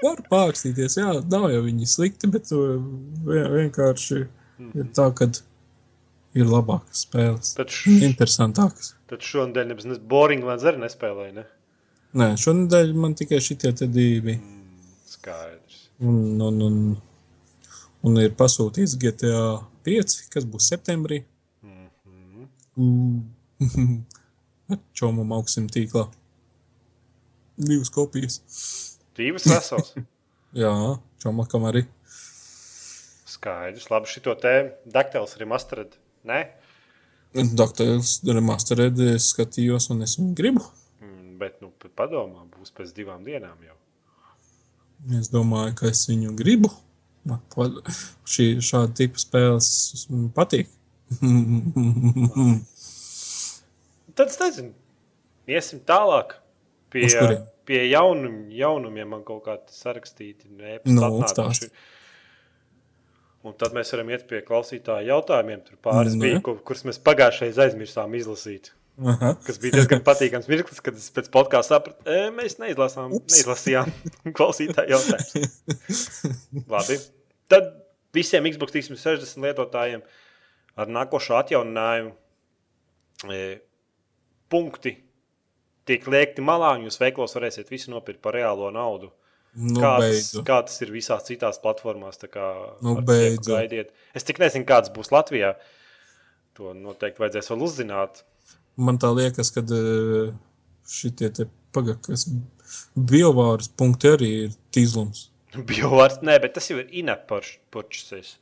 Var pārstīties, jā, nav jau viņi slikti, bet vien- vienkārši ir tā, ka ir labākas spēles, Tad, š, interesantākas. tad šonadēļ nebūs ne boring lēns arī nespēlēja, ne? Nē, šonadēļ man tikai šitie divi. Skaidrs. Un, un, un, un ir pasūtīts GTA 5, kas būs septembrī. Mm. Čomam augsim tīklā. Divas kopijas. Divas vesels. Jā, čomakam arī. Skaidrs. Labi, šito te daktēls arī mastered. Nē? Doktors Remastered es skatījos un es viņu gribu. Mm, Bet, nu, padomā, būs pēc divām dienām jau. Es domāju, ka es viņu gribu. Man Šī šāda tipa spēles patīk. Tad es nezinu. Iesim tālāk pie pie jaunum, jaunumiem man kaut kādi sarakstīti. Nu, Nu, stāsti. Un tad mēs varam iet pie klausītāju jautājumiem. Tur pāris Nu, bija, kur, kurus mēs pagājušajā aizmirsām izlasīt. Aha. Kas bija diezgan patīkams mirklis, kad es pēc podkāstā sapratu, e, mēs neizlasām, Ups. neizlasījām klausītāju jautājumus. Labi. Tad visiem Xbox 360 lietotājiem ar nākošo atjauninājumu e, punkti tiek liekti malā, un jūs veiklos varēsiet visu nopirkt par reālo naudu. Nu, kā, tas, beidzu. kā tas ir visās citās platformās. tā Kā, Nu. Gaidiet. Es tik nezinu, kāds būs Latvijā. To noteikti vajadzēs vēl uzzināt. Man tā liekas, ka šitie te pagakas biovāras punkti arī ir tīzlums. Biovārds, nē, bet tas jau ir inaparčs.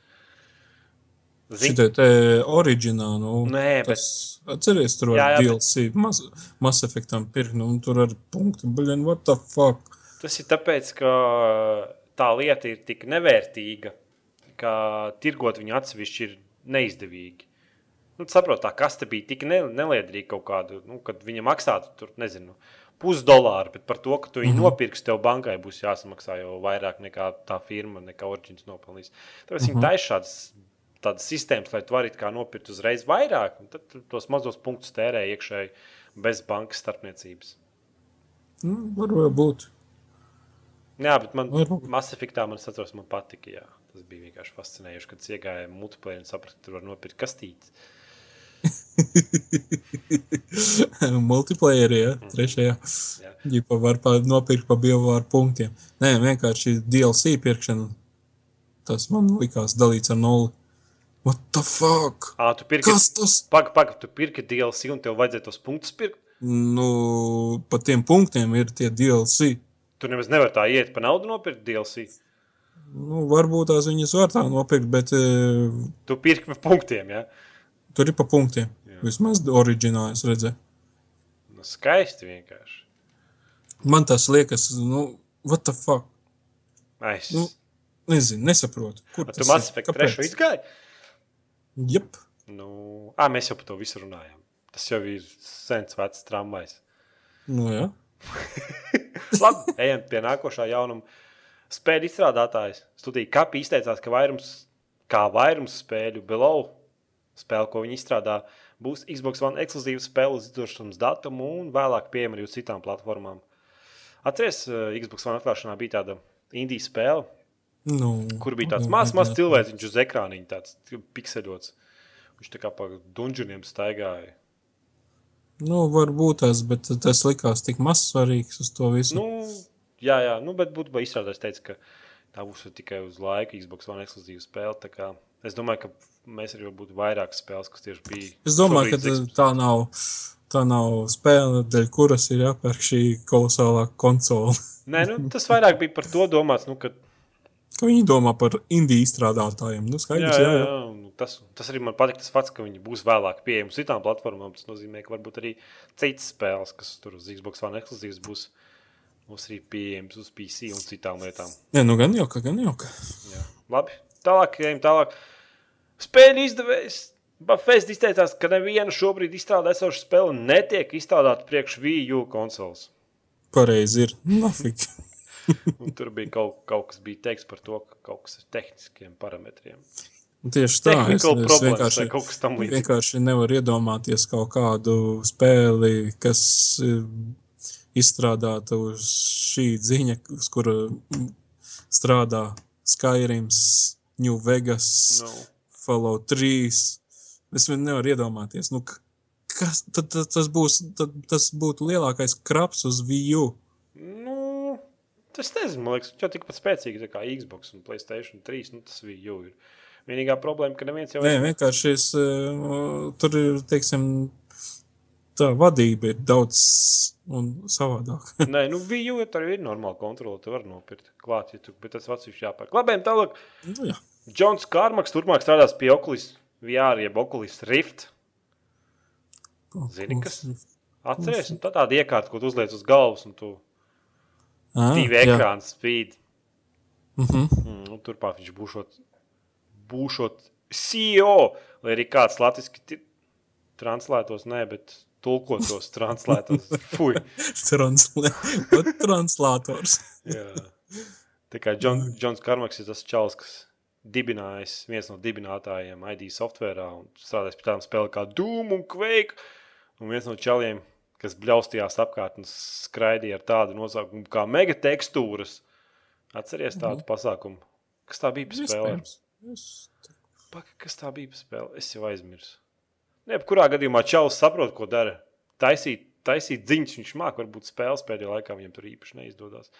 Zini, Šitie te oriģināli, nu, Nē, bet- tas, atceries, tur var jā, bet- DLC, mas, Mass Effectam pirkt, nu, un tur ar punktu, blin, what the fuck? Tas ir tāpēc, ka tā lieta ir tik nevērtīga, ka tirgot viņu atsevišķi ir neizdevīgi. Nu, saprot, tā kaste bija tik ne, neliederīga kaut kāda, nu, kad viņa maksātu tur, nezinu, pusdolāru, bet par to, ka tu viņu mm. -hmm. nopirksi, tev bankai būs jāsamaksā jau vairāk nekā tā firma, nekā Origins nopelnīs. Tāpēc mm -hmm. viņi taisa šādas tādas sistēmas, lai tu varētu kā nopirkt uzreiz vairāk, un tad tos mazos punktus tērē iekšēji bez bankas starpniecības. Nu, var būt. Jā, bet man Varbūt. Mass Effectā man, atceros, man patika. Jā. Tas bija vienkārši fascinējoši, kad es iegāju multiplayer un sapratu, ka tur var nopirkt kastītes. Multiplayerī, ja, trešajā. Jā. Ģipa var pa, nopirkt pa biovāru punktiem. Nē, vienkārši DLC pirkšana. Tas man likās dalīts ar nulli. What the fuck? À, tu pirki, Kas tas? Pagaidi, pagaidi, tu pirki DLC un tev vajadzēja tos punktus pirkt. Nu, pa tiem punktiem ir tie DLC. Tu nemaz nevari tā iet pa naudu nopirkt DLC. Nu, varbūt tās viņas var tā nopirkt, bet uh, Tu pirki pa punktiem. Ja? tur ir pa punktiem. Jā. Vismaz oriģināli es redzēju. Nu, skaisti vienkārši. Man tas liekas, nu, what the fuck? Es... Nu, Nezinu, nesaprotu. Kur tu Mass Effect trešo izgāji? Jep. Nu, à, mēs jau par to visu runājām. Tas jau ir sens vecs tramvajs. Nu, jā. Labi, ejam pie nākošā jaunuma. Spēļu izstrādātājs studija Kapa izteicās, ka vairums, kā vairums spēļu Below, spēle, ko viņi izstrādā, būs Xbox One ekskluzīva spēle uz izdošanas datumu un vēlāk pieejama arī uz citām platformām. Atcerieties, eh, Xbox One atklāšanā bija tāda indijas spēle, Nu, kur bija tāds nu, mazs, mazs jā. cilvēks uz ekrāniņa, tāds pikseļots. Viņš tā kā pa dunžoniem staigāja. Nu, varbūt tas, bet tas likās tik maz svarīgs uz to visu. Nu, jā, jā, nu, bet būtībā izstrādājis teica, ka tā būs tikai uz laiku Xbox One ekskluzīva spēle. Es domāju, ka mēs arī būtu vairāk spēles, kas tieši bija. es domāju, ka tā, tā nav. Tā nav spēle, dēļ kuras ir jāpērk šī kolosālā konsole. Nē, nu, tas vairāk bija par to domāts, nu, ka Ka viņi domā par indiju izstrādātājiem. Nu, jā, skaidrs, jā, jā, jā, nu, tas, tas arī man patīk. Tas fakts, ka viņi būs vēlāk pieejami citām platformām. Tas nozīmē, ka varbūt arī citas spēles, kas tur uz Xbox One ekskluzīvas, būs, būs arī pieejamas uz PC un citām lietām. jā nu gan jau, ka gan jau. Ka. Jā. Labi, tālāk, ejam tālāk. Spēļu izdevējs Bafēst izteicās, ka neviena šobrīd izstrādāta esoša spēle netiek izstrādāta priekš Wii U konsoles. Pareizi ir. Nafik. Tur bija kaut, kaut kas bija teikts par to, ka kaut kas ir tehniskiem parametriem. Tieši tā. Es, Tehnical es problēmas vienkārši, līdzīgs. vienkārši nevaru iedomāties kaut kādu spēli, kas eh, izstrādāta uz šī ziņa, uz kura strādā Skyrims, New Vegas, Nu, Fallout 3. Es vien nevaru iedomāties, nu, kas tad, tad, tas, būs, tad, tas būtu lielākais kraps uz VU. nu, tas nezinu, man liekas, jau tikpat spēcīgi kā Xbox un Playstation 3. Nu, tas Wii U ir. Vienīgā problēma, ka neviens jau Nē, vienkārši es, eh, tur ir, teiksim, tā vadība ir daudz un savādāk. Nē, nu, Wii U tur ir normāla kontrole. Tu vari nopirkt klāt, ja tu, bet tas atsevišķi jāpērk. Labi, tālāk. nu, jā. Džons Kārmaks turpmāk strādās pie Oculus VR, jeb Oculus Rift. Zini, kas? Atceries, un tā tāda iekārta, ko tu uzliec uz galvas, un tu Ah, divi ekrāni spīd. -huh. Mm, un turpmāk viņš būšot, būšot CEO, lai arī kāds latviski ti- translētos, nē, bet tulkotos, translētos. Fui! Translē... Ot, Translators. Jā. Tā kā Džon, Džons Karmaks ir tas čels, kas dibinājis, viens no dibinātājiem ID softverā un strādājis pie tādām spēlēm kā Doom un Quake. Un viens no čeliem, kas bļaustījās apkārt un skraidīja ar tādu nosaukumu kā mega tekstūras. Atceries tādu mm pasākumu? Kas tā bija par spēli? Es- Paka, kas tā bija par spēli? Es jau aizmirsu. Jebkurā gadījumā Čalis saprot, ko dara. Taisīt, taisīt ziņas viņš māca, varbūt spēles pēdējā laikā viņam tur īpaši neizdodas.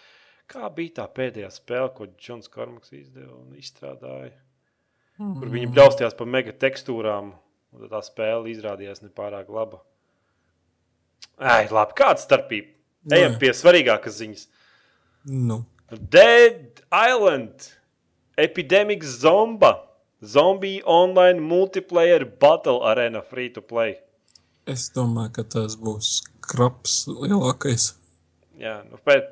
Kā bija tā pēdējā spēle, ko Džons Karmaks izdeva un izstrādāja? Kur viņi bļaustījās par mega tekstūrām, un tā spēle izrādījās nepārāk laba. Ai, labi, kāda starpība? Ejam Nē. pie svarīgākas ziņas. Nu, Dead Island, Epidemic Zomba, Zombie Online Multiplayer Battle Arena Free to Play. es domāju, ka tas būs kraps lielākais. Jā, nu, pēc,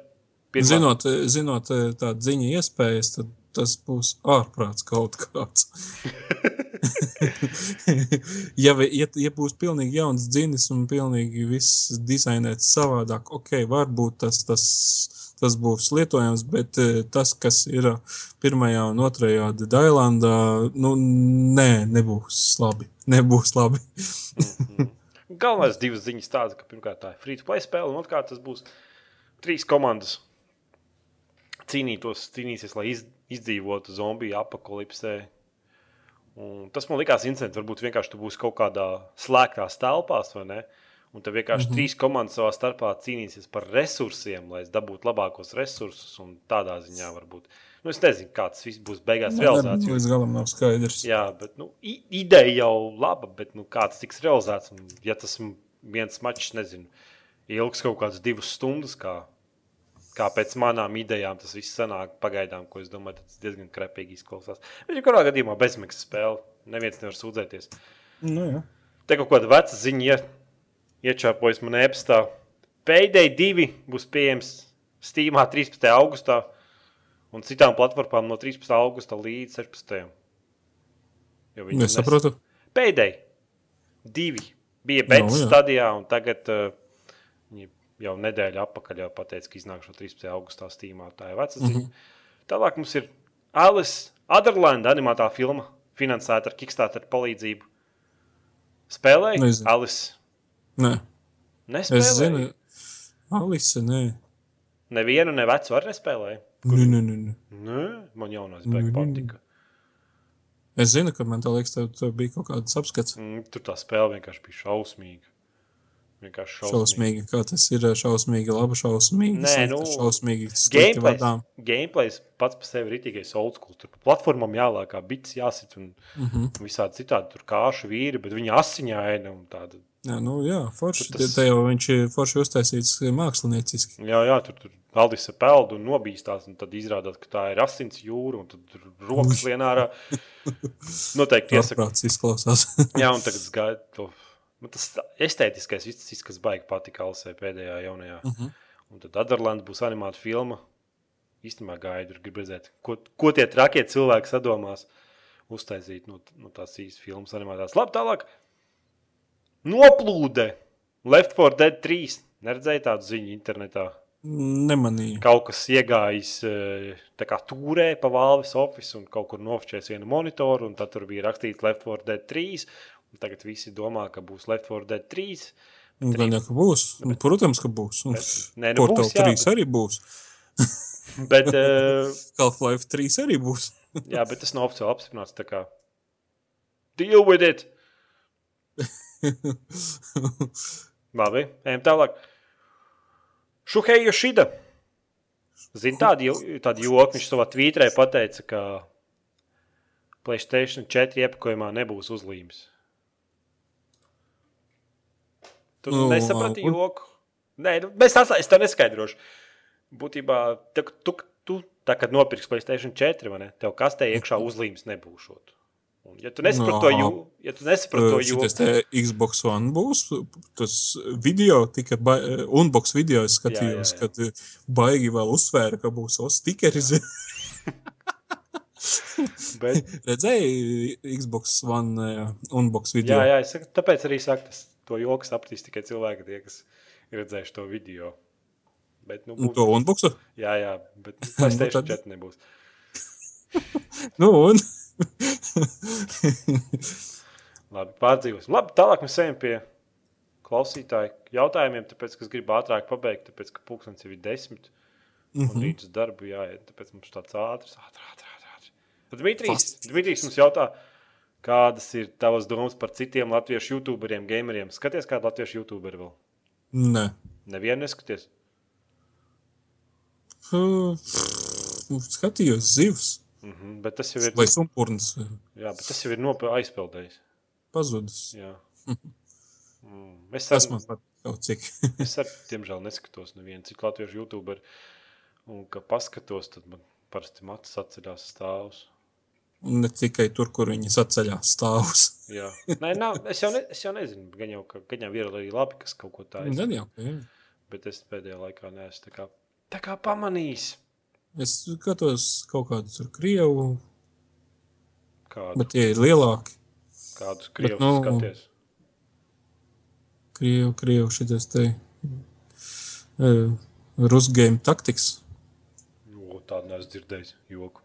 pirmā, Zinot, zinot tādu ziņu iespējas, tad tas būs ārprāts kaut kāds. ja, ja, ja būs pilnīgi jauns dzinis un pilnīgi viss dizainēts savādāk, ok, varbūt tas, tas, tas būs lietojams, bet eh, tas, kas ir pirmajā un otrajā Dailandā, nu, nē, nebūs labi. Nebūs labi. galvenais divas ziņas tādas, ka pirmkārt tā ir free to play spēle, un otrkārt tas būs trīs komandas cīnītos, cīnīsies, lai iz, izdzīvotu zombiju apakalipsē. Un tas man likās interesanti. Varbūt vienkārši tu būsi kaut kādā slēgtā telpās, vai ne? Un tad vienkārši mm -hmm. trīs komandas savā starpā cīnīsies par resursiem, lai dabūtu labākos resursus. Un tādā ziņā varbūt. Nu, es nezinu, kā tas viss būs beigās realizēts. jo- Līdz galam nav skaidrs. Jā, bet nu, ideja jau laba, bet nu, kā tas tiks realizēts? Un, ja tas viens mačs, nezinu, ilgs kaut kādas divas stundas, kā, kā pēc manām idejām tas viss sanāk pagaidām, ko es domāju, tas diezgan krepīgi izklausās. Bet, ja kurā gadījumā bezmaksas spēle, neviens nevar sūdzēties. Nu, jā. Te kaut kāda veca ziņa ie, iečāpojas man e-pastā. Payday 2 būs pieejams Steamā 13. augustā un citām platformām no 13. augusta līdz 16. Jo viņi nes- Nesaprotu. Pēdējais divi bija beta Nu, jā. stadijā, un tagad uh, viņi jau nedēļu atpakaļ jau pateica, ka iznākšu 13. augustā Steamā. Tā ir vecā ziņa. Mm -hmm. Tālāk mums ir Alice Otherland animētā filma, finansēta ar Kickstarter palīdzību. Spēlēja Nezinu. Alice. Nē, Nespēlēja. es zinu. Alise, nē. Nevienu, ne vecu arī nespēlēja. Nē, nē, nē. nē. Nē, man jaunais beigas patika. Es zinu, ka man tā liekas, tev, tev bija kaut kāds apskats. Mm, tur tā spēle vienkārši bija šausmīga. Vienkārši šausmīga. Šausmīgi, kā tas ir šausmīgi, labi, šausmīgi. Nē, nu, šausmīgi. Gameplays, gameplays pats par sevi ir rītīgais old school. Tur platformām jālākā bits, jāsit un Uh -huh. visādi citādi. Tur kāšu vīri, bet viņi asiņaini un tāda. Jā, nu, jā, forši. Tur Tas... Te jau viņš ir forši uztaisīts mākslinieciski. Jā, jā, tur, tur Aldis peld un nobīstās, un tad izrādās, ka tā ir asins jūra, un tad rokas lien ārā. Noteikti iesaku. Ārprāts izklausās. Jā, un tagad es gaidu to. Man tas estētiskais, viss, kas baigi patika Alsē pēdējā jaunajā. uh -huh. Un tad Adderlands būs animēta filma. Īstenībā gaidu, gribu redzēt, ko, ko tie trakie cilvēki sadomās uztaisīt no, no tās īstas filmas animētās. Labi, tālāk. Noplūde! Left 4 Dead 3. Neredzēju tādu ziņu internetā. Nemanīju. Kaut kas iegājis eh, tā kā turē pa Valves office un kaut kur nofočēs vienu monitoru, un tad tur bija rakstīts Left 4 Dead 3. Tagad visi domā, ka būs Left 4 Dead 3. Nu, Gan jau, ka būs. Nu, Protams, ka būs. Un Nē, nu Portal būs, jā, 3 arī būs. Bet, uh, Half-Life 3 arī būs. Jā, bet tas nav oficiāli apstiprināts. tā kā Deal with it! Labi, ejam tālāk. Šuheja Šida. Zini, tādu, tādu joku viņš savā tvītrē pateica, ka Playstation 4 iepakojumā nebūs uzlīmes. Tu nu, nesaprati un- joku? Nē, nu, atklājam, es tev neskaidrošu. Būtībā, tu, tu, tu tā kā nopirksi Playstation 4, vai ne? Tev kastē iekšā uzlīmes nebūšot. Un, ja tu nesaproti to Nā. jū, ja tu nesaproti to Šitas joku, te Xbox One būs. Tas video tika, ba- uh, unbox video es skatījos, Jā, jā, jā. kad baigi vēl uzsvēra, ka būs os stikeri. bet Redzēji Xbox One uh, unbox video? Jā, jā, es saku, tāpēc arī saku, tas to joku sapratīs tikai cilvēki, tie, kas ir redzējuši to video. Bet, nu, Un būs, to unbuksu? jā, jā, bet nu, PlayStation tad- 4 nebūs. Nu, un? Labi, pārdzīvosim. Labi, tālāk mēs ejam pie klausītāju jautājumiem, tāpēc, kas grib ātrāk pabeigt, tāpēc, ka pulkstenis jau ir desmit. Un Mhm. rīt uz darbu jāiet, tāpēc mums tāds ātrs, ātrs, ātrs. ātrs. Dmitrijs, Dmitrijs mums jautā, kādas ir tavas domas par citiem latviešu youtuberiem, gameriem? Skaties, kādu latviešu youtuberu vēl? Nē. Nevienu neskaties. Uh, Skatījos zivs, Mm -hmm, bet tas jau ir, vai sumpurns jā, bet tas jau ir nopē- aizpildējis. pazudis. Jā. Mm. Es Tas ar, man pat kaut cik. es ar, diemžēl neskatos nevienu citu latviešu youtuberu. Un, kad paskatos, tad man parasti matus atceļās stāvus. Un ne tikai tur, kur viņi saceļās stāvus. Jā, Nē, nav, es, jau ne, es jau nezinu, gan jau, ka gan jau ir arī labi, kas kaut ko tādu Gan jau, jā. Bet es pēdējā laikā neesmu tā kā, tā kā pamanījis. Es skatos kaut kādu tur krievu, Kādu, bet tie ir lielāki. kādus krievus nu- skaties. Krievu, krievu šitas te uh, Rusgame taktiks. Jo, tādu neesmu dzirdējis. Joku.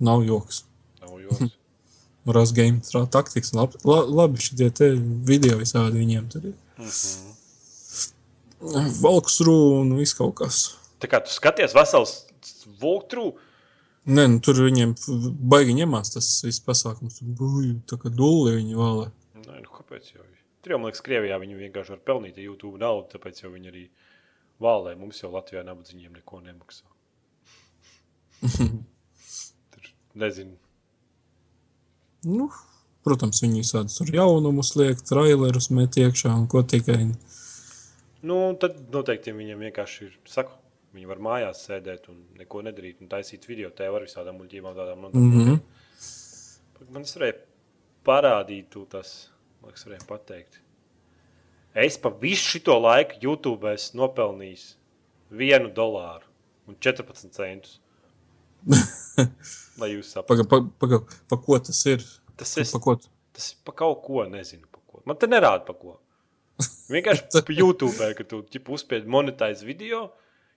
Nav joks. Nav joks. Rusgame taktiks. Lab, la, labi šitie te video visādi viņiem tur ir. Mhm. Valksrū un viss kaut kas. Tā kā tu skaties vesels walkthrough, Nē, nu, tur viņiem baigi ņemās tas viss pasākums. Tur buju, tā kā dulli viņi valē. Nē, nu kāpēc jau? Tur jau, man liekas, Krievijā viņi vienkārši var pelnīt YouTube naudu, tāpēc jau viņi arī vālē. Mums jau Latvijā nabadzīgiem neko nemaksā. Nezinu. Nu, protams, viņi visādus tur jaunumus liek, trailerus met iekšā un ko tikai. Nu, tad noteikti viņiem vienkārši ir, saku, viņi var mājās sēdēt un neko nedarīt un taisīt video. Te var visādām muļķībām tādām Mm nodarbināties. -hmm. Man tas varēja parādīt, tu tas, man liekas, varēja pateikt. Es pa visu šo laiku YouTube esmu nopelnījis vienu dolāru un 14 centus. Lai jūs saprastu, Paga, pa, paga, pa ko tas ir? tas, es, Pa ko? tas ir pa kaut ko, nezinu, pa ko. Man te nerāda pa ko. Vienkārši pa YouTube, ka tu uzspied monetizēt video,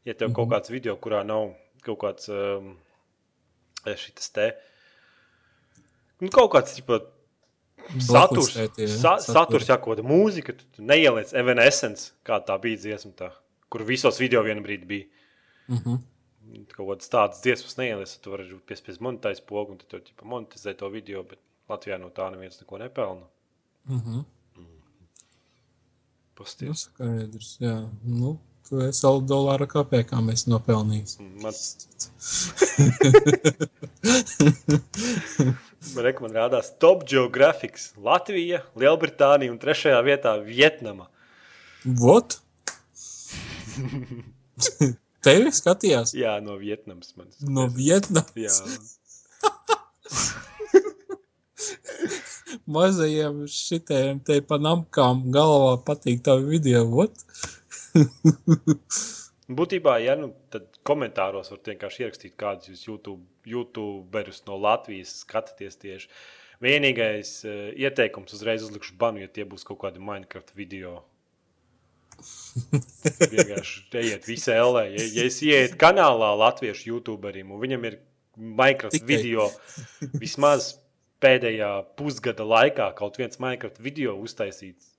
ja tev kaut kāds video, kurā nav kaut kāds um, šis te. Nu, kaut kāds ķipa, saturs, Blacklistētie, ja? sa, Saturi. saturs jā, kaut kāda mūzika, tu, tu neieliec Evanescence, kā tā bija dziesma, tā, kur visos video vienā brīdī bija. Mhm. Kaut kādas tādas dziesmas neieliec, tad tu vari piespiest monetizēt pogu, un tad tu ķipa, monetizē to video, bet Latvijā no tā neviens neko nepelna. Mhm. Nu, Pasties. skaidrs, jā. Nu, tu esi vēl dolāra kapēkā mēs nopelnījis. Man, man, reku, man rādās Top Geographics, Latvija, Lielbritānija un trešajā vietā Vietnama. Vot? Tevi skatījās Jā, no Vietnamas. Man no Vietnamas. Jā, Mazajiem šitiem te panamkām galvā patīk tavi video. Vot? būtībā, ja nu tad komentāros var vienkārši ierakstīt, kādus jūs YouTube, YouTuberus no Latvijas skatāties tieši. Vienīgais uh, ieteikums uzreiz uzlikšu banu, ja tie būs kaut kādi Minecraft video. Vienkārši ejiet visā LA. Ja, ja es ieietu kanālā latviešu youtuberim un viņam ir Minecraft Tikai. video vismaz pēdējā pusgada laikā kaut viens Minecraft video uztaisīts,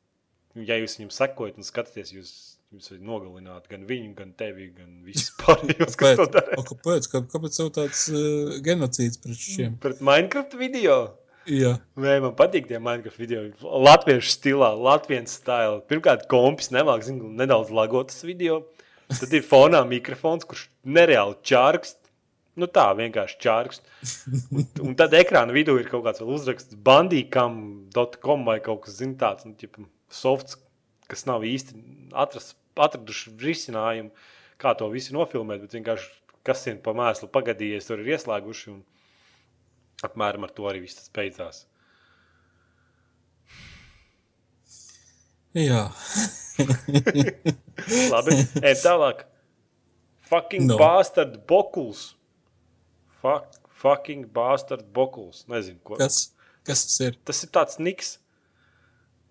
ja jūs viņam sekojat un skatāties, jūs, jūs varat nogalināt gan viņu, gan tevi, gan visus pārējos, kas to dara. Kāpēc? Kā, kāpēc tev tāds uh, genocīds pret šiem? Pret Minecraft video. Jā. Nē, man patīk tie Minecraft video. Latviešu stilā, Latvijas stilā. Pirmkārt, kompis nemāk, zinu, nedaudz lagotas video. Tad ir fonā mikrofons, kurš nereāli čārkst. Nu tā, vienkārši čārkst. Un, un tad ekrāna vidū ir kaut kāds uzraksts bandīkam.com vai kaut kas tāds nu, ķipa, softs, kas nav īsti atras, atraduši risinājumu, kā to visu nofilmēt. Bet vienkārši kas ir pa mēslu pagadījies, tur ir ieslēguši. Un, Apmēram ar to arī viss tas beidzās. Jā. Labi, ejam tālāk. Fucking no. No. bastard bokuls. Fuck, fucking bastard bokuls. Nezinu, ko. Kas, kas tas ir? Tas ir tāds niks.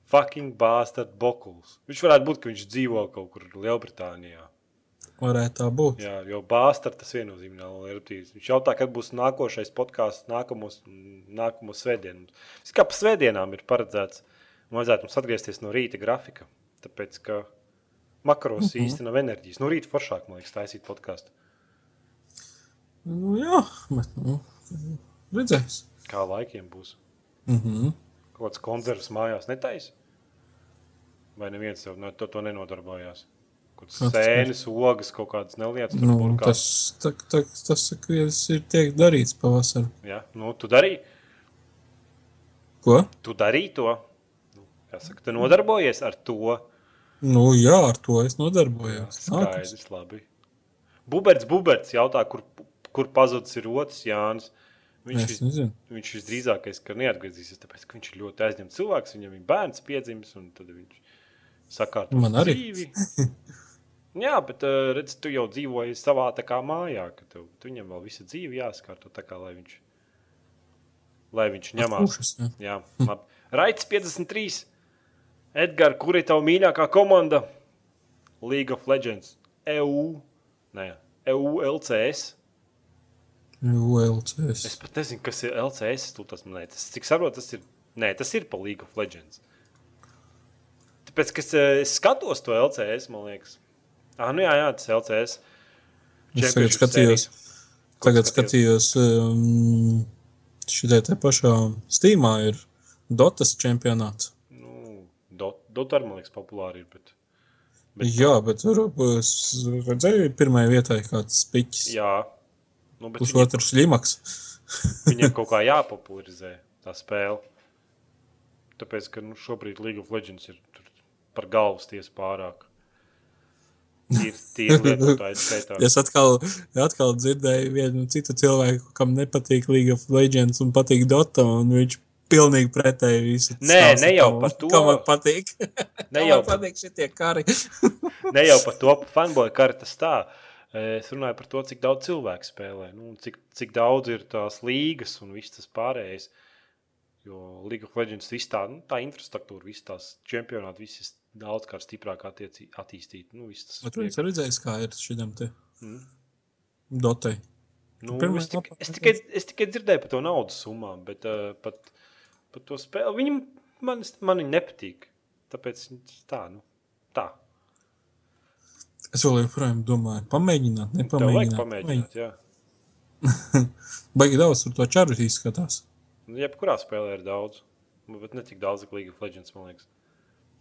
fucking bastard Bokuls. Viņš varētu būt, ka viņš dzīvo kaut kur Lielbritānijā. Varētu tā būt. Jā, jo bāzta tas viennozīmīgi nav eruptīvs. Viņš jautā, kad būs nākošais podkāsts, nākamos, nākamos svētdienu. Tas kā pa svētdienām ir paredzēts, vajadzētu mums atgriezties no rīta grafika. Tāpēc, ka makaros mm -hmm. īsti nav enerģijas. No rīta foršāk, man liekas, taisīt podkāstu. Nu, jā, bet nu, redzēs. Kā laikiem būs. Mm -hmm. Kaut kāds koncerts mājās netaisa? Vai neviens to, to nenodarbojās? Kur sēnes, ogas, kaut kādas nelietas. Nu, burkā? tas, tā, tā, tas tas ir tiek darīts pavasarī. Jā, nu, tu darīji, Ko? tu darīji to. Nu, Jāsaka, tu nodarbojies ar to. Nu, jā, ar to es nodarbojos. Skaidrs, labi. Buberts, Buberts jautā, kur, kur pazudis ir otrs Jānis. Viņš, vis, viņš visdrīzākais, ka neatgriezīsies, tāpēc, ka viņš ir ļoti aizņemts cilvēks. Viņam ir bērns piedzimis, un tad viņš sakārto Man arī. dzīvi. Jā, bet uh, redz, tu jau dzīvoji savā kā mājā, ka tev, tu viņam vēl visu dzīvi jāskārto tā kā, lai viņš, lai viņš ņemās. Pušas, jā. Jā, labi. Raits 53. Edgars, kur ir tava mīļākā komanda? League of Legends, EU, ne, EU, LCS. ULCS. Es pat nezinu, kas ir LCS. Tas, nē, tas, cik saprotu, tas ir. Nē, tas ir pa League of Legends. Tāpēc, ka es, eh, es skatos to LCS, man liekas. Ah, nu jā, jā tas LCS. Es tagad skatījos, tagad skatījos um, šitai te pašā Steamā ir Dotas čempionāts. Nu, Dot, Dot arī, man liekas, populāri ir. Bet, Bet- jā, bet tur es redzēju, pirmajā vietā ir kāds piķis. jā, nu, bet viņiem, Pusotrs limaks. viņiem kaut kā jāpopularizē tā spēle. Tāpēc, ka nu, šobrīd League of Legends ir par galvas tiesu pārāk. Ir tie lietotāji skaitā. Es atkal, atkal dzirdēju vienu citu cilvēku, kam nepatīk League of Legends un patīk Dota, un viņš pilnīgi pretēji visu. Nē, stāsta, ne jau par to. Kam man patīk. Ne jau, man patīk šitie kari. ne jau par to fanboy kartas tā. Es runāju par to, cik daudz cilvēku spēlē, nu, cik, cik daudz ir tās līgas un viss tas pārējais. Jo League of Legends viss tā, nu, tā infrastruktūra, visas tās čempionāti, viss ir daudz kā stiprāk attieci- attīstīti. Nu, tas Bet tu esi redzējis, kā ir šitam te Mm. Dotai. Nu, Pirmā es, tik, es, tikai, es tikai dzirdēju par to naudas summām, bet uh, pat par to spēli viņam man, man nepatīk. Tāpēc tā, nu, tā. Es vēl joprojām domāju, pamēģināt, Tev nepamēģināt. pamēģināt. Jā. Baigi daudz tur to čaru izskatās. Nu, Jebkurā spēlē ir daudz, bet ne tik daudz, kā League of Legends, man liekas.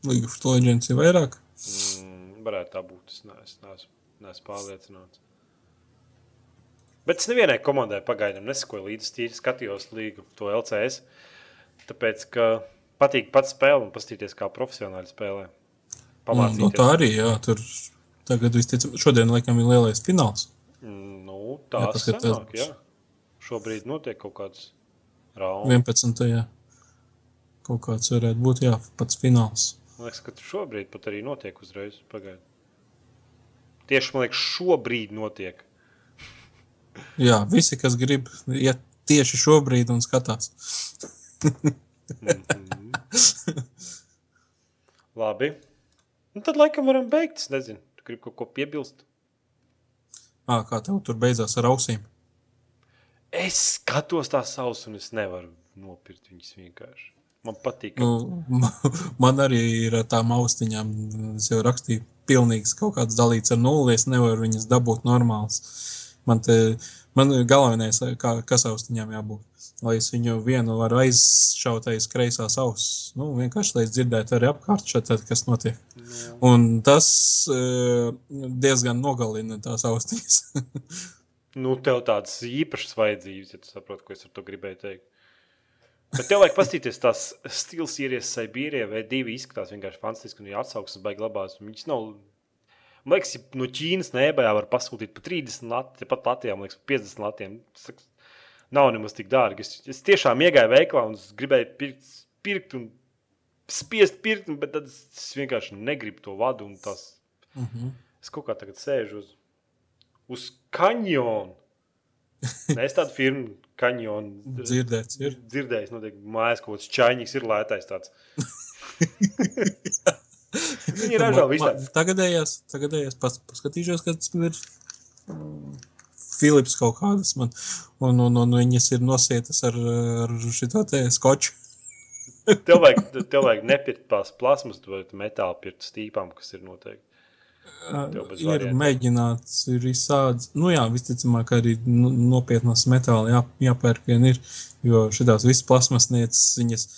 League of Legends ir vairāk. Mm, varētu tā būt. Es neesmu, neesmu, neesmu pārliecināts. Bet es nevienai komandai pagaidām nesakoju līdzi. Tīri skatījos līgu to LCS. Tāpēc, ka patīk pats spēle un paskatīties, kā profesionāli spēlē. Nu, tā arī, jā, tur tagad visticamāk, šodien laikam ir lielais fināls. Mm, Nu, tā Jā, tas paskatās. sanāk, jā. Šobrīd notiek kaut kāds rauns. 11. Kaut kāds varētu būt, jā, pats fināls. Man liekas, ka šobrīd pat arī notiek uzreiz. Pagaid. Tieši man liekas, šobrīd notiek. Jā, visi, kas grib, iet tieši šobrīd un skatās. Mhm. Labi. Nu, tad laikam varam beigt. Es nezinu, tu gribi kaut ko piebilst. Ā, kā tev tur beidzās ar ausīm? Es skatos tās savus, un es nevaru nopirkt viņas vienkārši. Man patīk, Nu, man arī ir tām austiņām, es jau rakstīju, pilnīgs kaut kāds dalīts ar nulli, es nevaru viņas dabūt normāls. Man te, man galvenais, kā, kas austiņām jābūt. Lai es viņu vienu varu aizšaut aiz kreisās auss. Nu, vienkārši, lai es dzirdētu arī apkārt šeit, kas notiek. nu, Un tas uh, diezgan nogalina tās austiņas. nu, tev tādas īpašas vajadzības, ja tu saproti, ko es ar to gribēju teikt. Bet tev vajag paskatīties tās stila sīrijas Sibīrijā, vai divi izskatās vienkārši fantastiski, un ir atsauksmes baigi labās. un Viņas nav, man liekas, ja no Ķīnas nebējā var pasūtīt pa 30 latiem, pat Latvijā, man liekas, pa 50 latiem. Nav nemaz tik dārgi. Es, es tiešām iegāju veikalā un gribēju pirkt, pirkt un spiest pirkt, bet tad es, vienkārši negribu to vadu. un Tas, uh -huh. es kaut kā tagad sēžu uz, uz kanjonu. Nē, es tādu firmu kanjonu Dzirdēts ir. dzirdējis. Noteikti mājās kaut kāds čaņķis ir lētais tāds. Viņi ražo man- Tagadējās, tagadējās pats paskatīšos, kad tas ir Philips kaut kādas man, un, un, un viņas ir nosietas ar, ar šito te skoču. Tev vajag, tev vajag nepirkt plasmas, vai metāla pirkt stīpām, kas ir noteikti. Ir mēģināts, ir izsācis. Nu jā, visticamāk, arī nu, nopietnas metāla jā, jāpērk vien ir, jo šitās visas plasmasnieces, viņas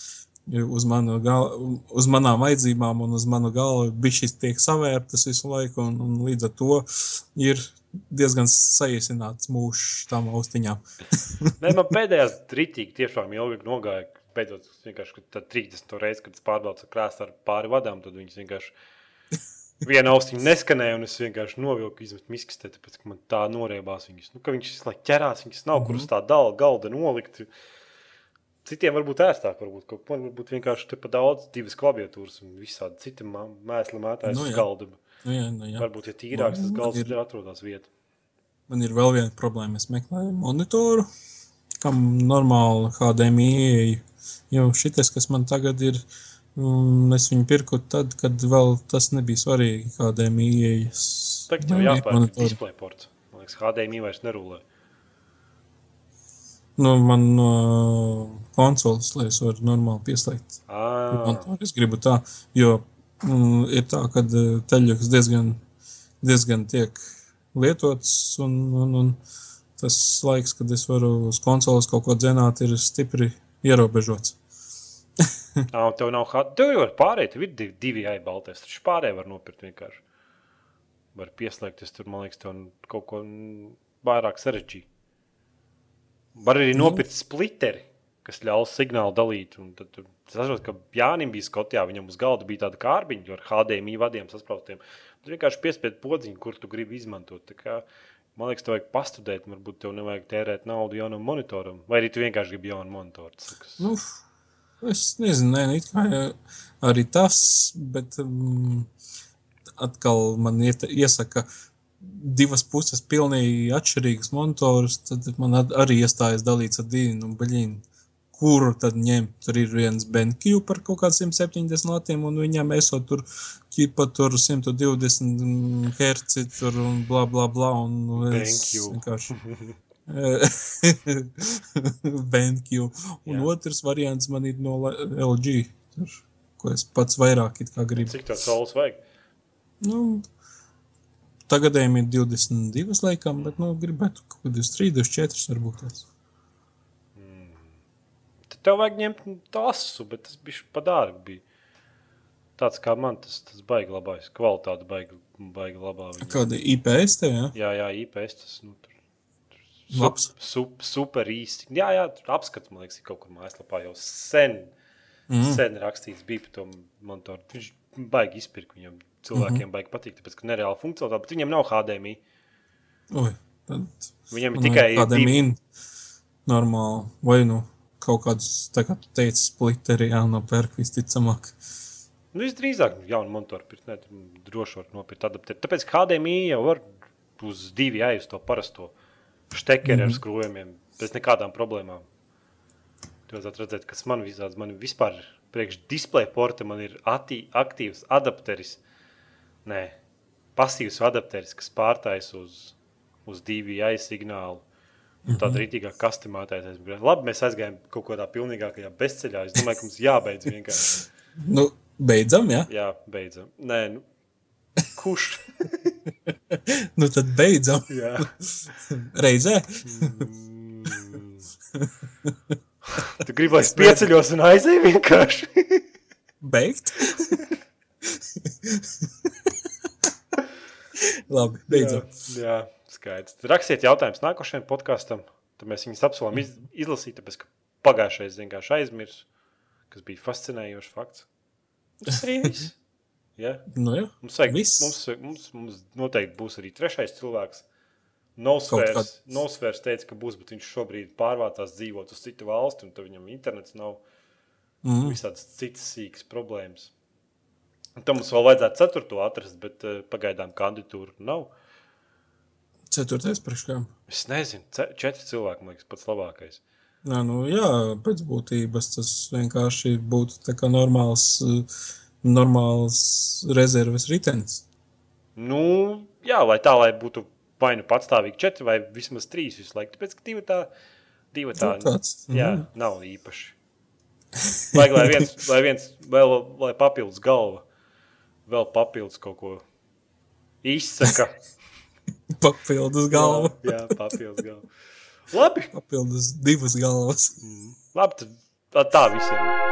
uz, manu gal, uz manām vajadzībām un uz manu galvu bija šis tiek savērtas visu laiku, un, un līdz ar to ir diezgan saīsināts mūžs tām austiņām. Nē, man pēdējās rītīgi tiešām ilgi nogāja. Es vienkārši kad tā 30 reizes, kad es pārbaudu krāsā ar pāri vadām, tad viņas vienkārši viena austiņa neskanēja, un es vienkārši novilku izmetu miskastē, tāpēc, ka man tā noriebās viņas. Nu, ka viņas visu laiku ķerās, viņas nav, kur uz tā dala galda nolikt. Citiem varbūt ērtāk, varbūt kaut ko varbūt vienkārši te pa daudz, divas klaviatūras un visādi citi mēsli mētājas Nu uz galda. Nu jā, nu jā. Varbūt, ja tīrāks tas galds, ir- atrodas vieta. Man ir vēl viena problēma. Es meklēju monitoru, kam normāli HDMI ieeja. Jo šis, kas man tagad ir, um, es viņu pirku tad, kad vēl tas nebija svarīgi. HDMI ieejas. Tagad jau jāpērk monitoru. display ports. Man liekas, HDMI vairs nerulē. Nu, man no konsoles, lai es varu normāli pieslēgt. Ah, monitoru. Es gribu tā, jo mm, ir tā, ka teļuks diezgan, diezgan tiek lietots, un, un, un tas laiks, kad es varu uz konsoles kaut ko dzenāt, ir stipri ierobežots. un tev nav HDMI. Tev jau ir pārējie, tev ir divi, divi aibaltais. Taču pārējie var nopirkt vienkārši. Var pieslēgties tur, man liekas, tev kaut ko vairāk sarežģīt. Var arī Nu. nopirkt splitteri, kas ļaus signālu dalīt. Tad, tur- es saprotu, ka Jānis bija Skotijā, viņam uz galda bija tāda kārbiņa ar HDMI vadiem saspraustiem. Tu vienkārši piespied podziņu, kur tu gribi izmantot. Kā, man liekas, tev vajag pastudēt, varbūt tev nevajag tērēt naudu jaunam monitoram. Vai arī tu vienkārši gribi jaunu monitoru. Nu, es nezinu, nē, it kā jau arī tas, bet um, atkal man iet, iesaka divas puses pilnīgi atšķirīgas monitorus, tad man arī iestājas dalīts ar divu, nu, baļīnu. Kuru tad ņemt? Tur ir viens BenQ par kaut kādiem 170 latiem, un viņam esot tur ķipa tur 120 Hz tur un bla bla bla. Un nu, es BenQ. vienkārši BenQ. Un Jā. Otrs variants man ir no LG, tur, ko es pats vairāk gribu. Cik tāds saules vajag? Nu, tagadējiem ir 22 laikam, bet nu, gribētu kaut ko 23, 24 varbūt. tās. Tad tev vajag ņemt tasu, bet tas bija pa dārgi. Bija. Tāds kā man, tas, tas baigi labais. Kvalitāte baigi, baigi labā. Viņa. Kāda IPS te, jā? Jā, jā, IPS tas nu, tur. Labs. Sup, super īsti. Jā, jā, tur apskats, man liekas, ir kaut kur mājaslapā jau sen. Mm. Sen rakstīts bija par to monitoru. Viņš baigi izpirkt viņam. Cilvēkiem mm -hmm. baigi patīk, tāpēc, ka nereāli funkcionāli, bet viņam nav HDMI. Oi, tad Viņam ir tikai kādam divi- normāli, vai nu kaut kādus, tā kā tu teici, splitteri jānopērk visticamāk. Nu, visdrīzāk, jaunu monētu pirkt, ne, droši var nopirkt adaptēru. Tāpēc HDMI jau var uz divi jāiz to parasto štekeri mm -hmm. ar skrūvējumiem, bez nekādām problēmām. Tur vajadzētu redzēt, kas man visāds, man vispār priekš displeja porta man ir ati, aktīvs adapteris, nē, pasīvs adapteris, kas pārtais uz, uz jāiz signālu. Un Tāda rītīgā kastimētāja. Labi, mēs aizgājām kaut kādā pilnīgākajā bezceļā. Es domāju, ka mums jābeidz vienkārši. Nu, beidzam, jā? Jā, beidzam. Nē, nu, kurš? Nu, tad beidzam Jā. reizē. Mm. Tu gribi, lai es pieceļos un aizēju vienkārši. Beigt. Labi, beidzam. Jā, jā, skaidrs. Tad Rakstiet jautājumus nākošajam podkāstam. Tad mēs viņus apsolam iz, izlasīt, tāpēc ka pagājušais vienkārši aizmirsu, kas bija fascinējošs fakts. Tas arī viss. Ja? Nu, jā. Mums, vajag, Viss. mums, mums, mums noteikti būs arī trešais cilvēks. Nosfērs, kāds. Nosfērs teica, ka būs, bet viņš šobrīd pārvācās dzīvot uz citu valsti, un viņam internets nav Mm. visādas citas sīkas problēmas. Un tam mums vēl vajadzētu ceturto atrast, bet uh, pagaidām kandidatūru nav. Ceturtais priekškām. Es nezinu, četri cilvēki, man liekas, pats labākais. Nā, nu, jā, pēc būtības tas vienkārši būtu tā kā normāls, eh, normāls rezerves ritenis. Nu, jā, lai tā, lai būtu vai nu patstāvīgi četri, vai vismaz trīs visu laiku. Tāpēc, ka divi tā, divi tā, Nu, tāds, jā, mhm. nav īpaši. Vajag, lai viens, lai viens vēl, lai papildus galva, vēl papildus kaut ko izsaka. Papildus galva. Jā, jā papildus galva. Labi, Papildus divas galvas. labi tad tā visiem.